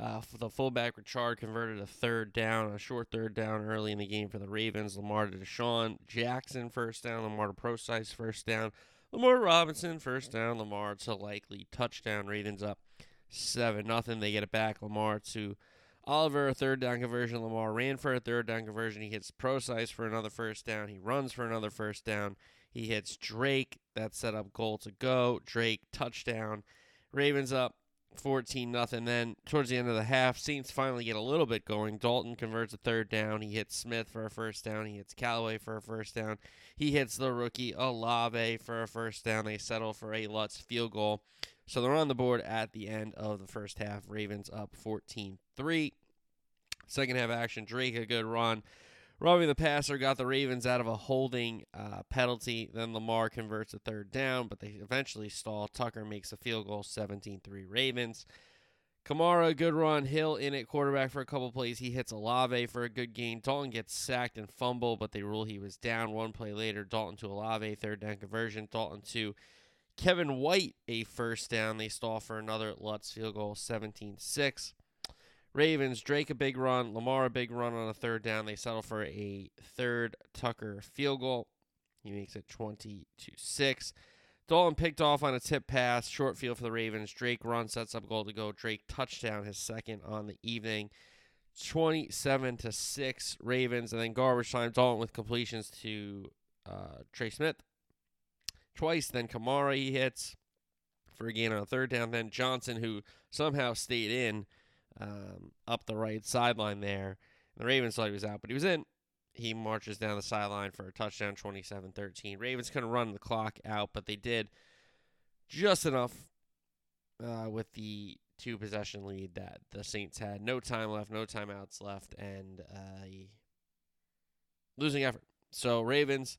Uh, the fullback Ricard converted a third down, a short third down early in the game for the Ravens. Lamar to DeSean Jackson first down, Lamar to Prosise first down, Lamar Robinson first down, Lamar to Likely touchdown. Ravens up seven nothing. They get it back. Lamar to Oliver a third down conversion. Lamar ran for a third down conversion. He hits Prosise for another first down. He runs for another first down. He hits Drake. That set up goal to go. Drake touchdown. Ravens up 14 nothing. Then towards the end of the half, Saints finally get a little bit going. Dalton converts a third down. He hits Smith for a first down. He hits Callaway for a first down. He hits the rookie Olave for a first down. They settle for a Lutz field goal. So they're on the board at the end of the first half. Ravens up 14 3. Second half action, Drake a good run. Robbie the passer got the Ravens out of a holding uh, penalty. Then Lamar converts a third down, but they eventually stall. Tucker makes a field goal, 17 3 Ravens. Kamara, good run. Hill in at quarterback for a couple plays. He hits Olave for a good gain. Dalton gets sacked and fumble, but they rule he was down. One play later, Dalton to Olave, third down conversion. Dalton to Kevin White, a first down. They stall for another Lutz field goal, 17 6. Ravens, Drake a big run, Lamar a big run on a third down. They settle for a third Tucker field goal. He makes it 20 to 6. Dalton picked off on a tip pass, short field for the Ravens. Drake run sets up goal to go. Drake touchdown, his second on the evening. 27 to 6 Ravens. And then garbage time, Dalton with completions to uh, Trey Smith. Twice, then Kamara he hits for a gain on a third down. Then Johnson, who somehow stayed in um, up the right sideline there. The Ravens thought he was out, but he was in. He marches down the sideline for a touchdown 27-13 ravens couldn't run the clock out but they did just enough uh, with the two possession lead that the saints had no time left no timeouts left and uh, losing effort. So ravens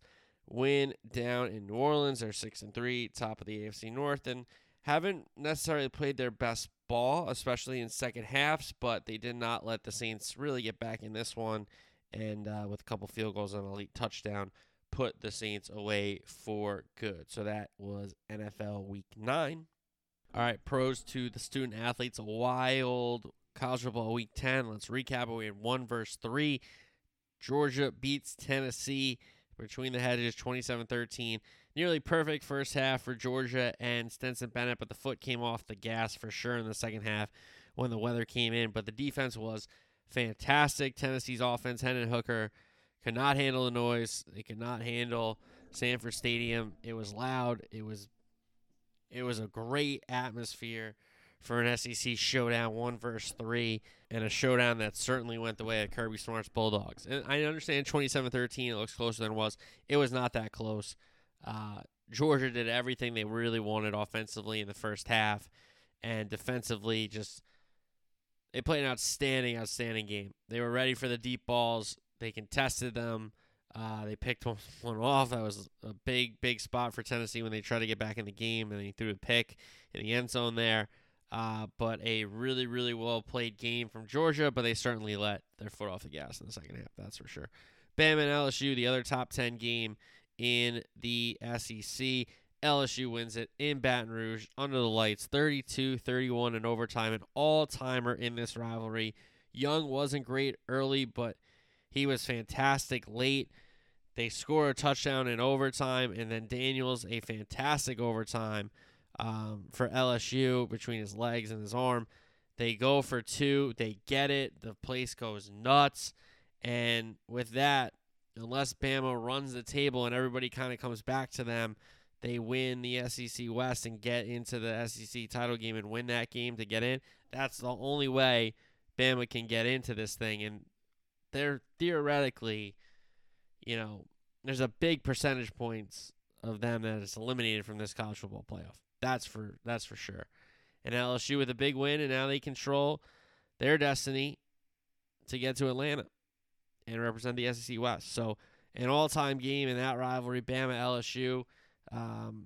win down in new orleans. They're 6 and 3 top of the afc north and haven't necessarily played their best ball especially in second halves but they did not let the saints really get back in this one and uh, with a couple field goals and a late touchdown, put the Saints away for good. So that was NFL Week 9. All right, pros to the student athletes. A wild college football Week 10. Let's recap. We had 1 verse 3. Georgia beats Tennessee between the hedges 27 13. Nearly perfect first half for Georgia and Stetson Bennett, but the foot came off the gas for sure in the second half when the weather came in. But the defense was fantastic. Tennessee's offense, Hendon Hooker, could not handle the noise. They could not handle Sanford Stadium. It was loud. It was it was a great atmosphere for an SEC showdown, one versus three, and a showdown that certainly went the way of Kirby Smart's Bulldogs. And I understand 27-13, it looks closer than it was. It was not that close. Uh, Georgia did everything they really wanted offensively in the first half, and defensively just they played an outstanding, outstanding game. They were ready for the deep balls. They contested them. Uh, they picked *laughs* one, off. That was a big, big spot for Tennessee when they tried to get back in the game, and they threw a pick in the end zone there. Uh, but a really, really well played game from Georgia, but they certainly let their foot off the gas in the second half. That's for sure. Bama and LSU, the other top 10 game in the SEC. LSU wins it in Baton Rouge under the lights, 32 31 in overtime, an all timer in this rivalry. Young wasn't great early, but he was fantastic late. They score a touchdown in overtime, and then Daniels a fantastic overtime um, for LSU between his legs and his arm. They go for two, they get it. The place goes nuts, and with that, unless Bama runs the table and everybody kind of comes back to them they win the SEC West and get into the SEC title game and win that game to get in, that's the only way Bama can get into this thing. And they're theoretically, you know, there's a big percentage points of them that is eliminated from this college football playoff. That's for that's for sure. And LSU with a big win, and now they control their destiny to get to Atlanta and represent the SEC West. So an all-time game in that rivalry, Bama LSU. Um,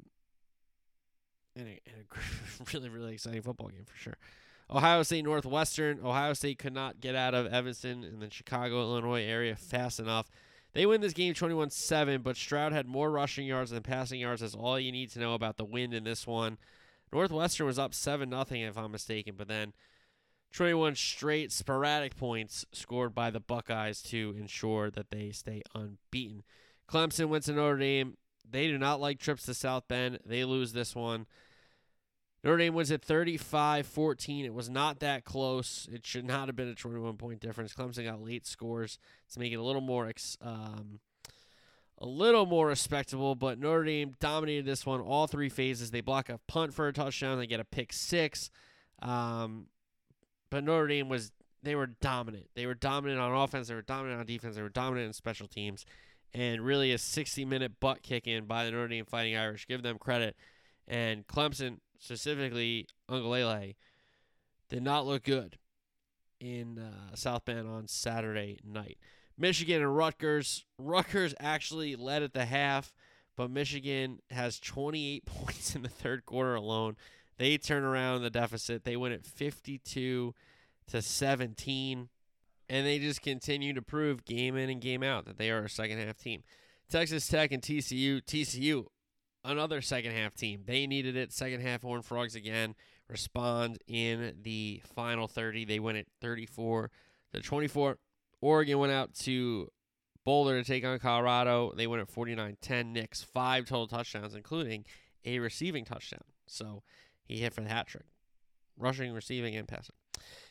and a, and a *laughs* really, really exciting football game for sure. Ohio State Northwestern. Ohio State could not get out of Evanston in the Chicago, Illinois area fast enough. They win this game 21 7, but Stroud had more rushing yards than passing yards. That's all you need to know about the win in this one. Northwestern was up 7 0, if I'm mistaken, but then 21 straight sporadic points scored by the Buckeyes to ensure that they stay unbeaten. Clemson went to Notre Dame. They do not like trips to South Bend. They lose this one. Notre Dame wins at 35 14. It was not that close. It should not have been a 21 point difference. Clemson got late scores to make it a little more um, a little more respectable, but Notre Dame dominated this one all three phases. They block a punt for a touchdown, they get a pick six. Um, but Notre Dame was they were dominant. They were dominant on offense, they were dominant on defense, they were dominant in special teams and really a 60 minute butt kicking by the Notre Dame Fighting Irish. Give them credit. And Clemson, specifically Uiagalelei, did not look good in uh, South Bend on Saturday night. Michigan and Rutgers. Rutgers actually led at the half, but Michigan has 28 *laughs* points in the third quarter alone. They turn around the deficit. They win at 52 to 17, and they just continue to prove game in and game out that they are a second half team. Texas Tech and TCU. TCU, another second half team. They needed it. Second half, Horned Frogs again respond in the final 30. They win it 34 to 24. Oregon went out to Boulder to take on Colorado. They win at 49 10. Nix, five total touchdowns, including a receiving touchdown. So he hit for the hat trick rushing, receiving, and passing.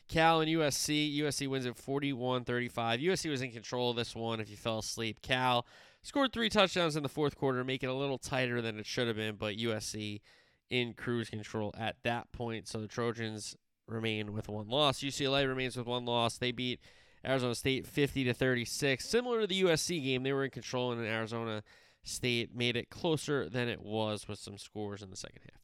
Cal and USC. USC wins at 41 35. USC was in control of this one if you fell asleep. Cal scored three touchdowns in the fourth quarter, make it a little tighter than it should have been, but USC in cruise control at that point. So the Trojans remain with one loss. UCLA remains with one loss. They beat Arizona State 50 to 36. Similar to the USC game, they were in control and Arizona State made it closer than it was with some scores in the second half.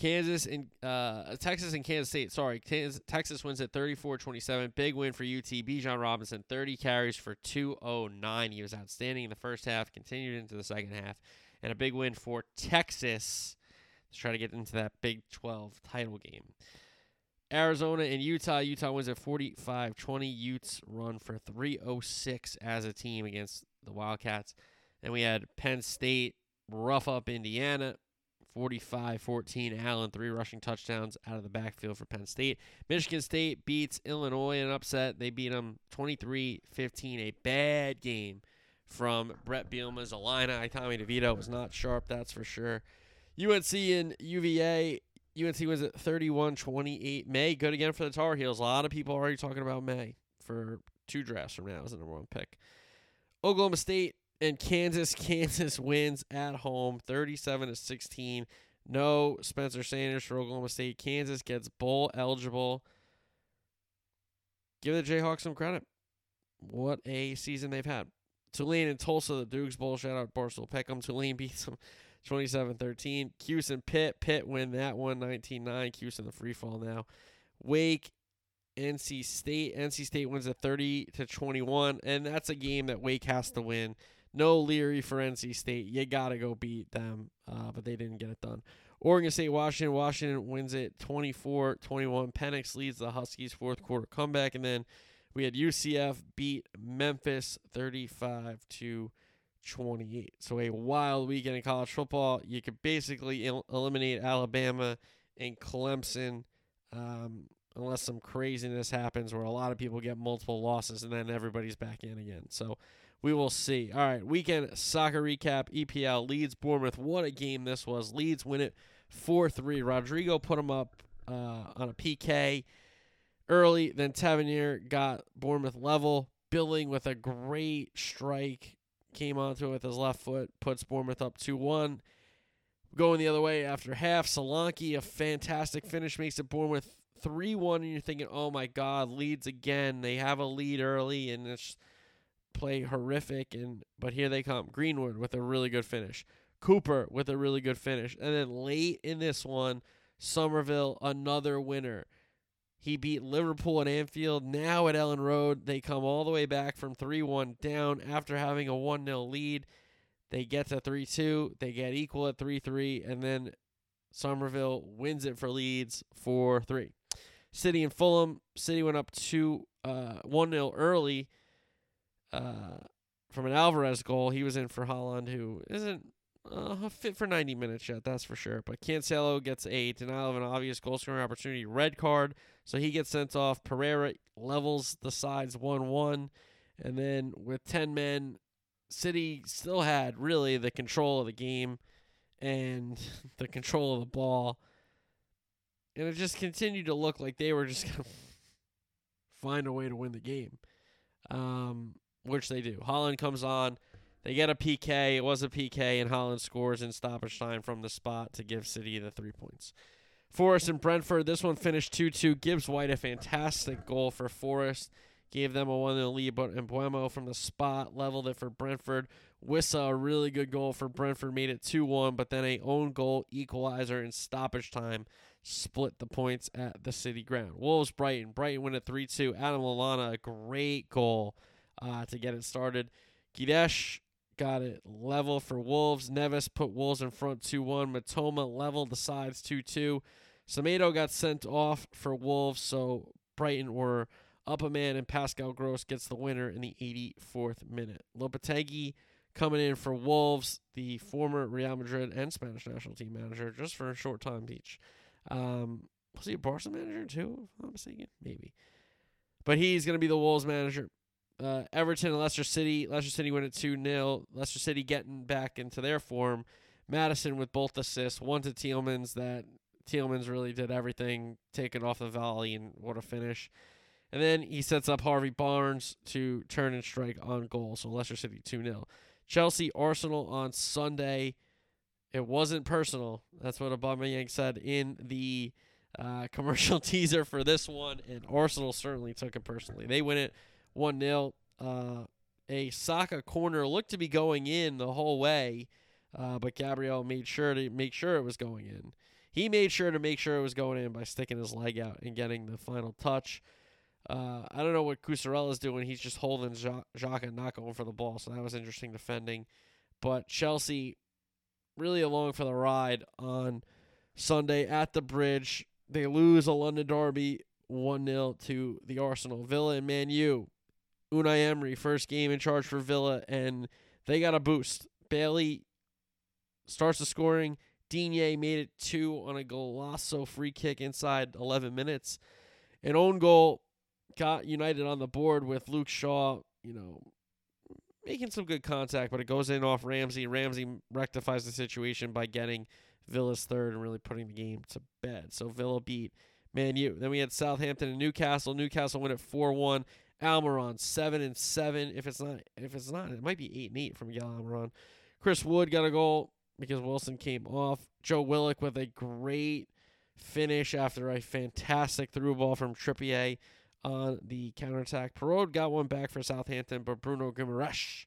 Kansas and uh, Texas and Kansas State. Sorry, Kansas, Texas wins at 34-27. Big win for UT. Bijan Robinson, 30 carries for 209. He was outstanding in the first half, continued into the second half, and a big win for Texas to try to get into that Big 12 title game. Arizona and Utah. Utah wins at 45 20. Utes run for 306 as a team against the Wildcats. And we had Penn State rough up Indiana 45 14. Allen, three rushing touchdowns out of the backfield for Penn State. Michigan State beats Illinois in an upset. They beat them 23 15. A bad game from Bret Bielema's Illini. Tommy DeVito was not sharp, that's for sure. UNC and UVA. UNC was at 31 28. Maye, good again for the Tar Heels. A lot of people are already talking about Maye for two drafts from now as the number one pick. Oklahoma State and Kansas. *laughs* Kansas wins at home 37 to 16. No Spencer Sanders for Oklahoma State. Kansas gets bowl eligible. Give the Jayhawks some credit. What a season they've had. Tulane and Tulsa, the Dukes Bowl. Shout out Barstool Peckham. Tulane *laughs* beats them 27 13. Cuse and Pitt. Pitt win that one 19 9. Cuse in the free fall now. Wake, NC State. NC State wins a 30 to 21. And that's a game that Wake has to win. No Leary for NC State. You got to go beat them, uh, but they didn't get it done. Oregon State, Washington. Washington wins it 24 21. Penix leads the Huskies' fourth quarter comeback. And then we had UCF beat Memphis 35 to 28. So a wild weekend in college football. You could basically el- eliminate Alabama and Clemson um, unless some craziness happens where a lot of people get multiple losses and then everybody's back in again. So we will see. All right, weekend soccer recap. EPL Leeds Bournemouth. What a game this was. Leeds win it 4 3. Rodrigo put them up uh, on a PK early. Then Tavernier got Bournemouth level. Billing with a great strike came onto it with his left foot, puts Bournemouth up 2 1. Going the other way after half, Solanke, a fantastic finish, makes it Bournemouth 3 1. And you're thinking, oh my God, Leeds again. They have a lead early, and it's play horrific. And But here they come. Greenwood with a really good finish. Cooper with a really good finish. And then late in this one, Summerville, another winner. He beat Liverpool at Anfield. Now at Elland Road, they come all the way back from 3 1 down after having a 1 0 lead. They get to 3 2. They get equal at 3 3. And then Summerville wins it for Leeds 4 3. City and Fulham. City went up 2 uh, 1 0 early from an Alvarez goal. He was in for Haaland, who isn't uh, fit for 90 minutes yet, that's for sure. But Cancelo gets a denial of an obvious goal scoring opportunity, red card. So he gets sent off. Pereira levels the sides 1 1. And then with 10 men, City still had really the control of the game and *laughs* the control of the ball. And it just continued to look like they were just going *laughs* to find a way to win the game, um, which they do. Haaland comes on. They get a PK. It was a PK, and Haaland scores in stoppage time from the spot to give City the three points. Forest and Brentford. This one finished 2 2. Gibbs White, a fantastic goal for Forest. Gave them a 1 0 lead, but Mbeumo from the spot leveled it for Brentford. Wissa, a really good goal for Brentford, made it 2 1, but then a own goal equalizer in stoppage time split the points at the City ground. Wolves Brighton. Brighton win at 3 2. Adam Lallana, a great goal uh, to get it started. Guedes got it level for Wolves. Neves put Wolves in front 2 1. Matoma leveled the sides 2 2. Semedo got sent off for Wolves, so Brighton were up a man, and Pascal Gross gets the winner in the 84th minute. Lopetegui coming in for Wolves, the former Real Madrid and Spanish national team manager, just for a short time each. Um, was he a Barca manager too? If I'm not mistaken, maybe. But he's going to be the Wolves manager. Uh, Everton and Leicester City. Leicester City win at 2 0. Leicester City getting back into their form. Maddison with both assists. One to Tielemans that Tielemans really did everything, taking off the volley, and what a finish. And then he sets up Harvey Barnes to turn and strike on goal. So Leicester City 2 0. Chelsea Arsenal on Sunday. It wasn't personal. That's what Aubameyang said in the uh, *laughs* commercial teaser for this one, and Arsenal certainly took it personally. They win it 1 0. Uh, a Saka corner looked to be going in the whole way, uh, but Gabriel made sure to make sure it was going in. He made sure to make sure it was going in by sticking his leg out and getting the final touch. Uh, I don't know what Cucurella is doing. He's just holding Xhaka and not going for the ball, so that was interesting defending. But Chelsea really along for the ride on Sunday at the bridge. They lose a London derby 1 0 to the Arsenal. Villa and Man U. Unai Emery, first game in charge for Villa, and they got a boost. Bailey starts the scoring. Digne made it two on a Golasso free kick inside 11 minutes. An own goal got United on the board with Luke Shaw, you know, making some good contact, but it goes in off Ramsey. Ramsey rectifies the situation by getting Villa's third and really putting the game to bed. So Villa beat Man U. Then we had Southampton and Newcastle. Newcastle win at four one. Almiron seven and seven. If it's not, if it's not, it might be eight and eight from Miguel Almiron. Chris Wood got a goal because Wilson came off. Joe Willock with a great finish after a fantastic through ball from Trippier on the counterattack. Perraud got one back for Southampton, but Bruno Guimaraes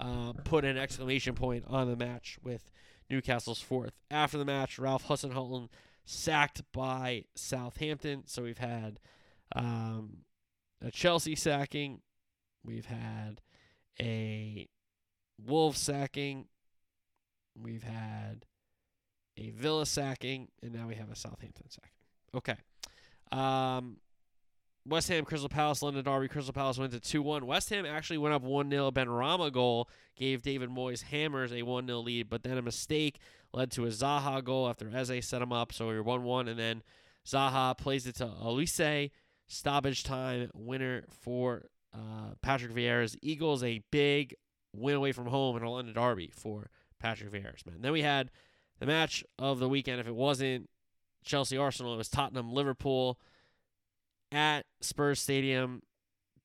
uh, put an exclamation point on the match with Newcastle's fourth. After the match, Ralph Hasenhüttl sacked by Southampton. So we've had um, a Chelsea sacking, we've had a Wolves sacking, we've had a Villa sacking, and now we have a Southampton sacking. Okay. Um, West Ham, Crystal Palace, London Derby. Crystal Palace went at 2 1. West Ham actually went up 1 0. Benrahma goal gave David Moyes Hammers a 1 0 lead, but then a mistake led to a Zaha goal after Eze set him up. So we are 1 1. And then Zaha plays it to Olise. Stoppage time winner for uh, Patrick Vieira's Eagles. A big win away from home in a London Derby for Patrick Vieira's man. Then we had the match of the weekend. If it wasn't Chelsea Arsenal, it was Tottenham Liverpool at Spurs Stadium.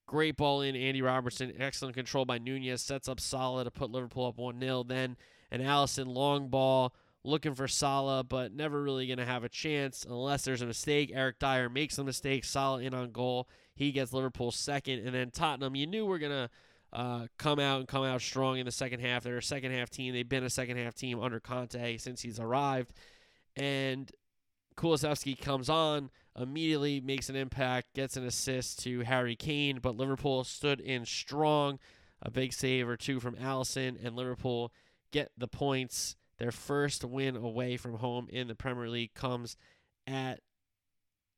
Great ball in Andy Robertson. Excellent control by Nunez. Sets up Salah to put Liverpool up 1 0. Then an Alisson long ball looking for Salah, but never really going to have a chance unless there's a mistake. Eric Dier makes a mistake. Salah in on goal. He gets Liverpool second. And then Tottenham, you knew we're going to uh, come out and come out strong in the second half. They're a second half team. They've been a second half team under Conte since he's arrived. And Kulusevski comes on immediately makes an impact, gets an assist to Harry Kane, but Liverpool stood in strong. A big save or two from Alisson, and Liverpool get the points. Their first win away from home in the Premier League comes at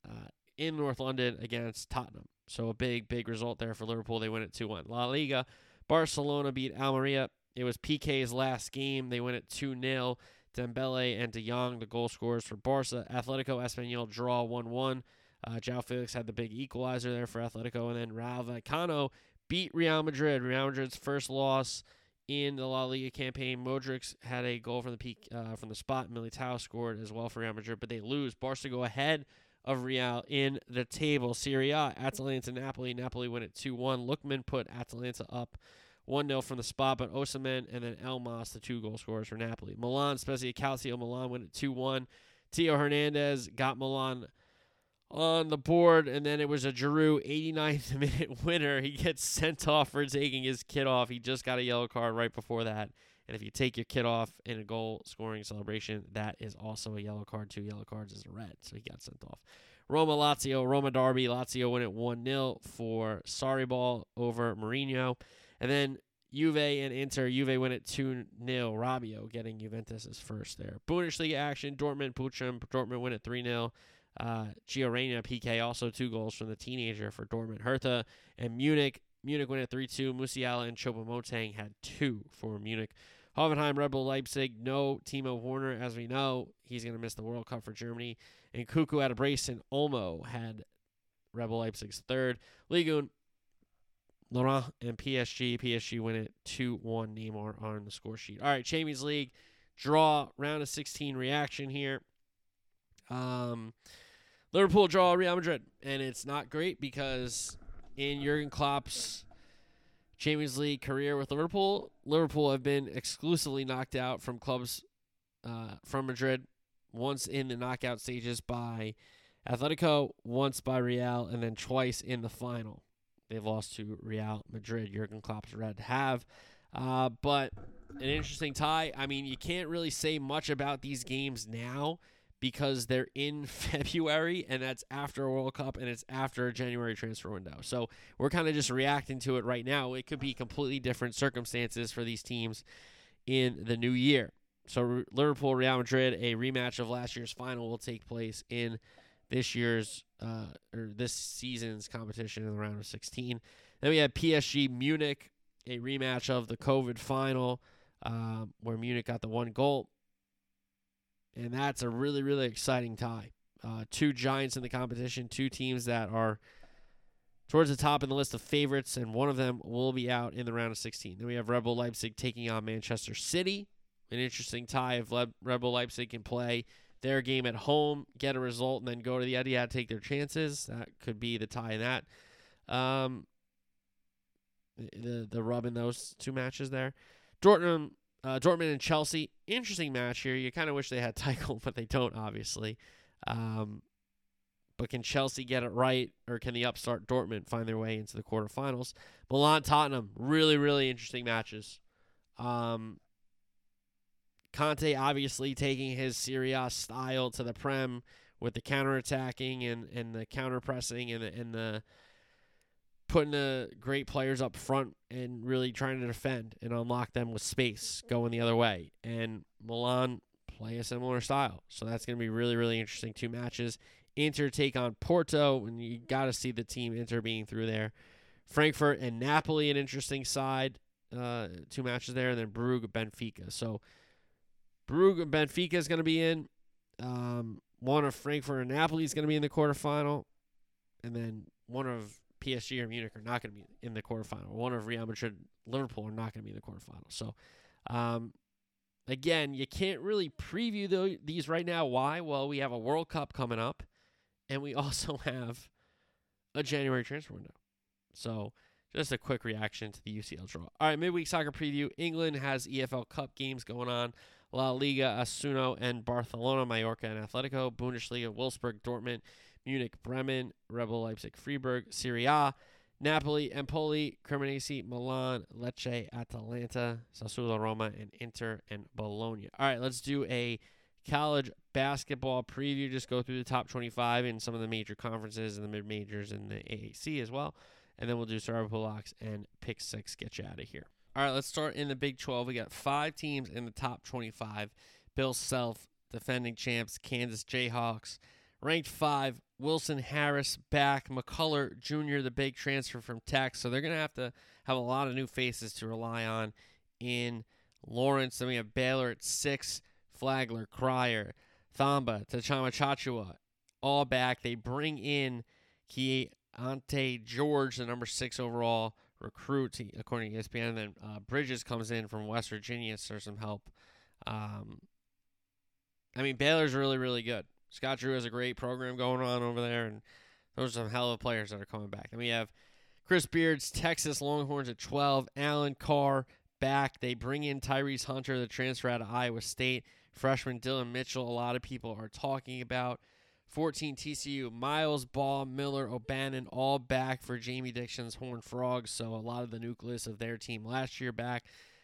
uh, in North London against Tottenham. So a big, big result there for Liverpool. They win it 2 1. La Liga, Barcelona beat Almeria. It was Piqué's last game. They win it 2 0. Dembele and De Jong, the goal scorers for Barca. Atletico Espanyol draw 1 1. Uh, João Felix had the big equalizer there for Atletico. And then Rayo Vallecano beat Real Madrid. Real Madrid's first loss in the La Liga campaign. Modric had a goal from the peak uh, from the spot. Militao scored as well for Real Madrid, but they lose. Barca go ahead of Real in the table. Serie A, Atalanta, Napoli. Napoli win it 2 1. Lookman put Atalanta up 1 0 from the spot, but Osimhen and then Elmas, the two goal scorers for Napoli. Milan, Spezia Calcio, Milan win it 2 1. Theo Hernandez got Milan on the board, and then it was a Giroud 89th *laughs* minute winner. He gets sent off for taking his kid off. He just got a yellow card right before that. And if you take your kid off in a goal scoring celebration, that is also a yellow card. Two yellow cards is a red, so he got sent off. Roma Lazio, Roma Derby. Lazio win it 1 0 for Sarri ball over Mourinho. And then Juve and Inter. Juve win it 2 0. Rabiot getting Juventus' first there. Bundesliga action. Dortmund, Bochum. Dortmund win it 3 0. Uh, Gio Reyna, PK, also two goals from the teenager for Dortmund. Hertha and Munich. Munich win it 3 2. Musiala and Choupo-Moting had two for Munich. Hoffenheim, Red Bull Leipzig. No Timo Werner, as we know. He's going to miss the World Cup for Germany. And Nkunku had a brace, and Olmo had Red Bull Leipzig's third. Ligue Lorient and PSG. PSG win it 2 1. Neymar on the score sheet. All right, Champions League draw, round of 16 reaction here. Um, Liverpool draw Real Madrid, and it's not great because in Jurgen Klopp's Champions League career with Liverpool, Liverpool have been exclusively knocked out from clubs uh, from Madrid, once in the knockout stages by Atletico, once by Real, and then twice in the final. They've lost to Real Madrid. Jurgen Klopp's Red have. Uh, but an interesting tie. I mean, you can't really say much about these games now because they're in *laughs* February and that's after a World Cup and it's after a January transfer window. So we're kind of just reacting to it right now. It could be completely different circumstances for these teams in the new year. So Liverpool, Real Madrid, a rematch of last year's final will take place in this year's uh, or this season's competition in the round of 16. Then we have PSG Munich, a rematch of the COVID final, um, where Munich got the one goal, and that's a really really exciting tie. Uh, two giants in the competition, two teams that are towards the top in the list of favorites, and one of them will be out in the round of 16. Then we have Red Bull Leipzig taking on Manchester City. An interesting tie if Le- Red Bull Leipzig can play their game at home, get a result, and then go to the Etihad, take their chances. That could be the tie in that. Um, the the rub in those two matches there. Dortmund, uh, Dortmund and Chelsea, interesting match here. You kind of wish they had *laughs* Tuchel, but they don't, obviously. Um, but can Chelsea get it right, or can the upstart Dortmund find their way into the quarterfinals? Milan Tottenham, really, really interesting matches. Um, Conte obviously taking his Serie A style to the Prem with the counterattacking and, and the counter pressing and the, and the putting the great players up front and really trying to defend and unlock them with space going the other way. And Milan play a similar style. So that's going to be really, really interesting. Two matches. Inter take on Porto, and you got to see the team Inter being through there. Frankfurt and Napoli, an interesting side. Uh, two matches there, and then Brugge, Benfica. So Brugge Benfica is going to be in. Um, one of Frankfurt and Napoli is going to be in the quarterfinal. And then one of PSG or Munich are not going to be in the quarterfinal. One of Real Madrid, Liverpool are not going to be in the quarterfinal. So, um, again, you can't really preview the, these right now. Why? Well, we have a World Cup coming up, and we *laughs* also have a January transfer window. So, just a quick reaction to the UCL draw. All right, midweek soccer preview. England has EFL Cup games going on. La Liga, Osasuna and Barcelona, Mallorca and Atletico, Bundesliga, Wolfsburg, Dortmund, Munich, Bremen, Red Bull Leipzig, Freiburg, Serie A, Napoli, Empoli, Cremonese, Milan, Lecce, Atalanta, Sassuolo, Roma, and Inter and Bologna. All right, let's do a college basketball preview. Just go through the top 25 in some of the major conferences and the mid majors and the AAC as well. And then we'll do survival locks and pick six, get you out of here. All right, let's start in the Big 12. We got five teams in the top 25. Bill Self, defending champs, Kansas Jayhawks. Ranked five, Wilson Harris back. McCullar Jr., the big transfer from Tech. So they're going to have to have a lot of new faces to rely on in Lawrence. Then we have Baylor at six, Flagler, Cryer, Thamba, Tchamwa Tchatchoua, all back. They bring in Keyonte George, the number six overall recruit, according to ESPN. And then uh, Bridges comes in from West Virginia for some help. Um, I mean, Baylor's really, really good. Scott Drew has a great program going on over there, and those are some hell of players that are coming back. And we have Chris Beards, Texas Longhorns at 12, Alan Carr back. They bring in Tyrese Hunter, the transfer out of Iowa State. Freshman Dillon Mitchell, a lot of people are talking about. 14 TCU, Miles, Ball, Miller, O'Bannon, all back for Jamie Dixon's Horned Frogs. So a lot of the nucleus of their team last year back.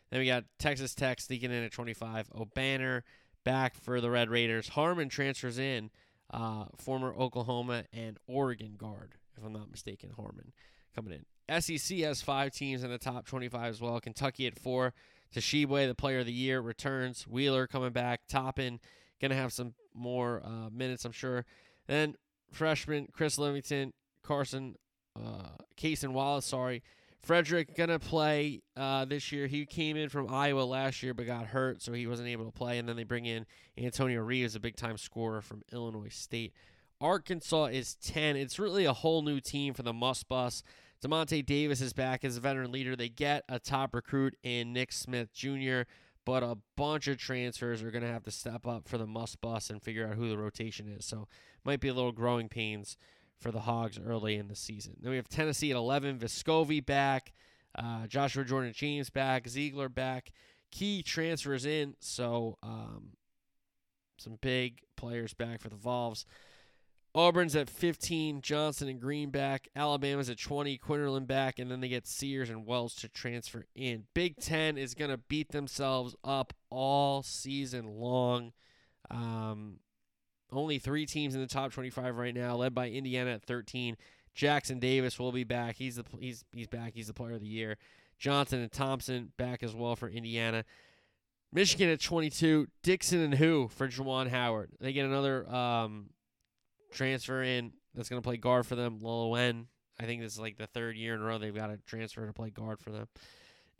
Then we got Texas Tech sneaking in at 25. Obanor back for the Red Raiders. Harmon transfers in, uh, former Oklahoma and Oregon guard, if I'm not mistaken. Harmon coming in. SEC has five teams in the top 25 as well. Kentucky at four. Tshiebwe, the player of the year, returns. Wheeler coming back. Toppin going to have some more uh, minutes, I'm sure. Then freshman Chris Livingston, Carson, uh, Cason Wallace, sorry. Frederick going to play uh, this year. He came in from Iowa last year but got hurt, so he wasn't able to play. And then they bring in Antonio Reeves, a big time scorer from Illinois State. Arkansas is 10. It's really a whole new team for the Muss Bus. Demonte Davis is back as a veteran leader. They get a top recruit in Nick Smith Jr., but a bunch of transfers are going to have to step up for the Muss Bus and figure out who the rotation is. So might be a little growing pains for the Hogs early in the season. Then we have Tennessee at 11, Vescovi back, uh, Joshua Jordan James back, Zeigler back. Key transfers in, so um, some big players back for the Vols. Auburn's at 15, Johnson and Green back. Alabama's at 20, Quinerly back, and then they get Sears and Wells to transfer in. Big Ten is going to beat themselves up all season long. Um, only three teams in the top 25 right now, led by Indiana at 13. Jackson Davis will be back. He's the he's he's back. He's the player of the year. Johnson and Thompson back as well for Indiana. Michigan at 22. Dixon and who for Juwan Howard. They get another um, transfer in that's going to play guard for them. Lowen. I think this is like the third year in a row they've got a transfer to play guard for them.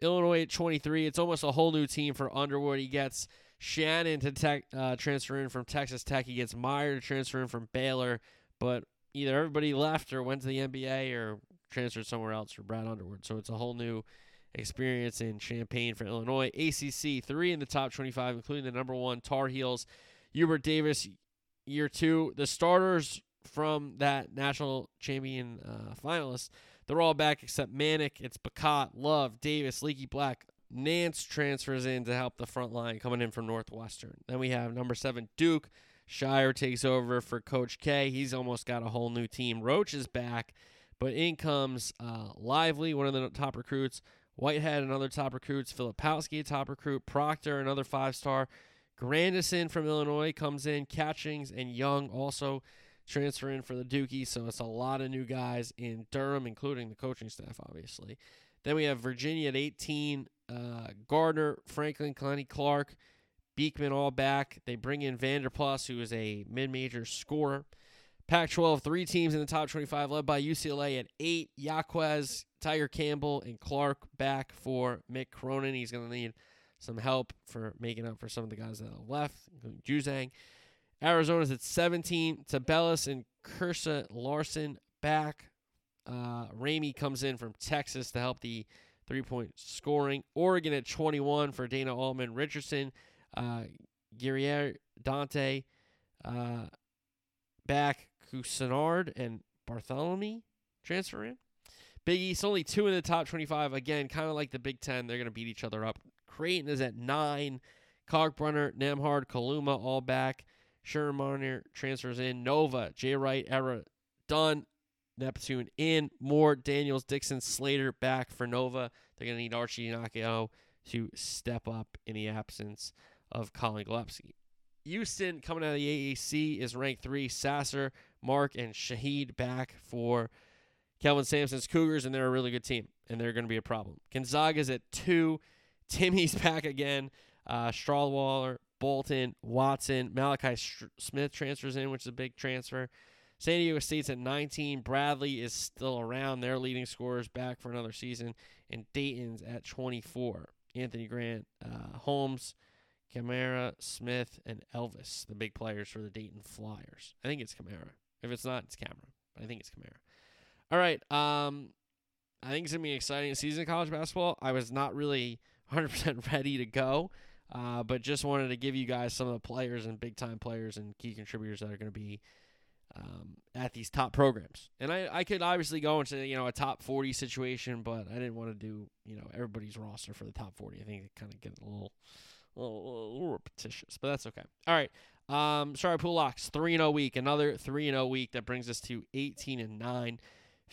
Illinois at 23. It's almost a whole new team for Underwood. He gets Shannon to tech, uh, transfer in from Texas Tech. He gets Mayer to transfer in from Baylor, but either everybody left or went to the NBA or transferred somewhere else for Brad Underwood. So it's a whole new experience in Champaign for Illinois. ACC, three in the top 25, including the number one Tar Heels. Hubert Davis, year two. The starters from that national champion uh, finalists, they're all back except Manek. It's Bacot, Love, Davis, Leaky Black, Nance transfers in to help the front line coming in from Northwestern. Then we have number seven, Duke. Scheyer takes over for Coach K. He's almost got a whole new team. Roach is back, but in comes uh, Lively, one of the top recruits. Whitehead, another top recruits. Filipowski, top recruit. Proctor, another five star. Grandison from Illinois comes in. Catchings and Young also transfer in for the Dukies. So it's a lot of new guys in Durham, including the coaching staff, obviously. Then we have Virginia at 18 uh, Gardner, Franklin, Clenny, Clark, Beekman all back. They bring in Vanderplas, who is a mid-major scorer. Pac-12, three teams in the top 25, led by UCLA at eight. Jaquez, Tyger Campbell, and Clark back for Mick Cronin. He's going to need some help for making up for some of the guys that have left, including Juzang. Arizona's at 17. Tubelis and Kriisa Larsson back. Uh, Ramey comes in from Texas to help the three point scoring. Oregon at 21 for Dana Altman Richardson, uh, Guerrier, Dante, uh, back, Couisnard, and Bartholomew transfer in. Big East only two in the top 25. Again, kind of like the Big Ten. They're going to beat each other up. Creighton is at nine. Kalkbrenner, Nembhard, Kaluma all back. Scheierman transfers in. Nova, Jay Wright, Era done. Neptune in. More Daniels, Dixon, Slater back for Nova. They're going to need Arcidiacono to step up in the absence of Collin Gillespie. Houston coming out of the AAC is ranked three. Sasser, Mark, and Shead back for Kelvin Sampson's Cougars, and they're a really good team, and they're going to be a problem. Gonzaga's at two. Timme's *laughs* back again. Uh, Bolton, Watson, Malachi Smith transfers in, which is a big transfer. San Diego State's at 19. Bradley is still around. Their leading scorers back for another season. And Dayton's at 24. Anthony Grant, uh, Holmes, Camara, Smith, and Elvis, the big players for the Dayton Flyers. I think it's Camara. If it's not, it's Camera. But I think it's Camara. All right. Um, I think it's going to be an exciting season of college basketball. I was not really 100% *laughs* ready to go, uh, but just wanted to give you guys some of the players and big time players and key contributors that are going to be um, at these top programs. And I, I could obviously go into you know a top 40 situation, but I didn't want to do you know everybody's roster for the top 40. I think it kind of get a little, a little, a little repetitious, but that's okay. All right. Um, sorry, pool locks three and zero week. Another three and zero week that brings us to 18 and nine.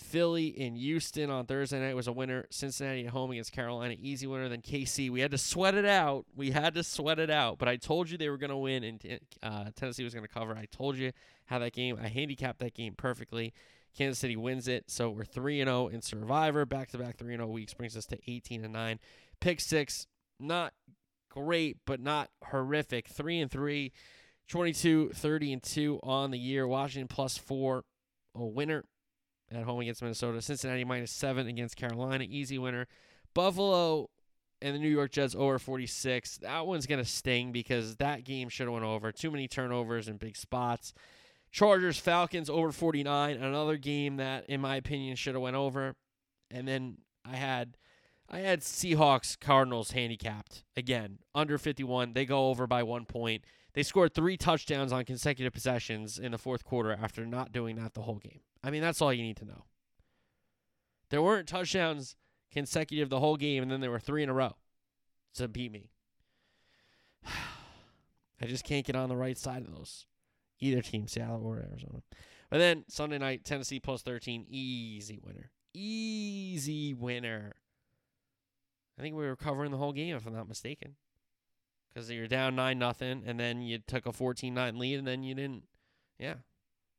Philly in Houston on Thursday night was a winner. Cincinnati at home against Carolina, easy winner. Then KC, we had to sweat it out. We had to sweat it out. But I told you they were going to win and uh, Tennessee was going to cover. I told you how that game, I handicapped that game perfectly. Kansas City wins it. So we're 3 and 0 in Survivor. Back to back 3 and 0 weeks brings us to 18 and 9. Pick 6, not great, but not horrific. 3 and 3, 22, 30 and 2 on the year. Washington plus 4, a winner at home against Minnesota. Cincinnati minus 7 against Carolina, easy winner. Buffalo and the New York Jets over 46. That one's going to sting because that game should have went over. Too many turnovers and big spots. Chargers Falcons over 49, another game that in my opinion should have went over. And then I had I had Seahawks Cardinals handicapped. Again, under 51. They go over by 1 point. They scored 3 touchdowns on consecutive possessions in the fourth quarter after not doing that the whole game. I mean, that's all you need to know. There weren't touchdowns consecutive the whole game and then there were 3 in a row to beat me. *sighs* I just can't get on the right side of those either team, Seattle or Arizona. But then Sunday night, Tennessee plus 13, easy winner. Easy winner. I think we were covering the whole game, if I'm not mistaken. Because you're down 9 nothing, and then you took a 14 9 lead, and then you didn't, yeah,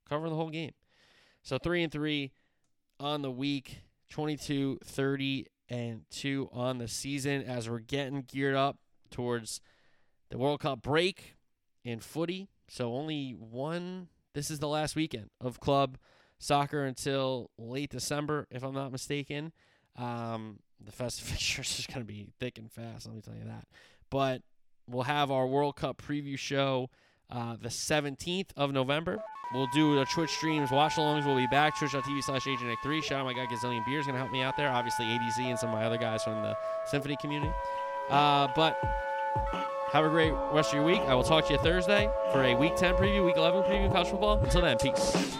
cover the whole game. So 3 and 3 on the week, 22 30 and 2 on the season as we're getting geared up towards the World Cup break in footy. So only one. This is the last weekend of club soccer until late December, if I'm not mistaken. Um, the festive *laughs* fixtures is going to be thick and fast. Let me tell you that. But we'll have our World Cup preview show uh, the 17th of November. We'll do the Twitch streams. Watch alongs We'll be back. Twitch.tv slash Agent 3. Shout out my guy Gazillion Beer is going to help me out there. Obviously, ADZ and some of my other guys from the Symphony community. Uh, but have a great rest of your week. I will talk to you Thursday for a Week 10 preview, Week 11 preview of college football. Until then, peace.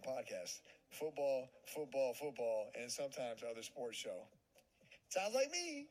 Podcast. Football, football, football, and sometimes other sports show. Sounds like me.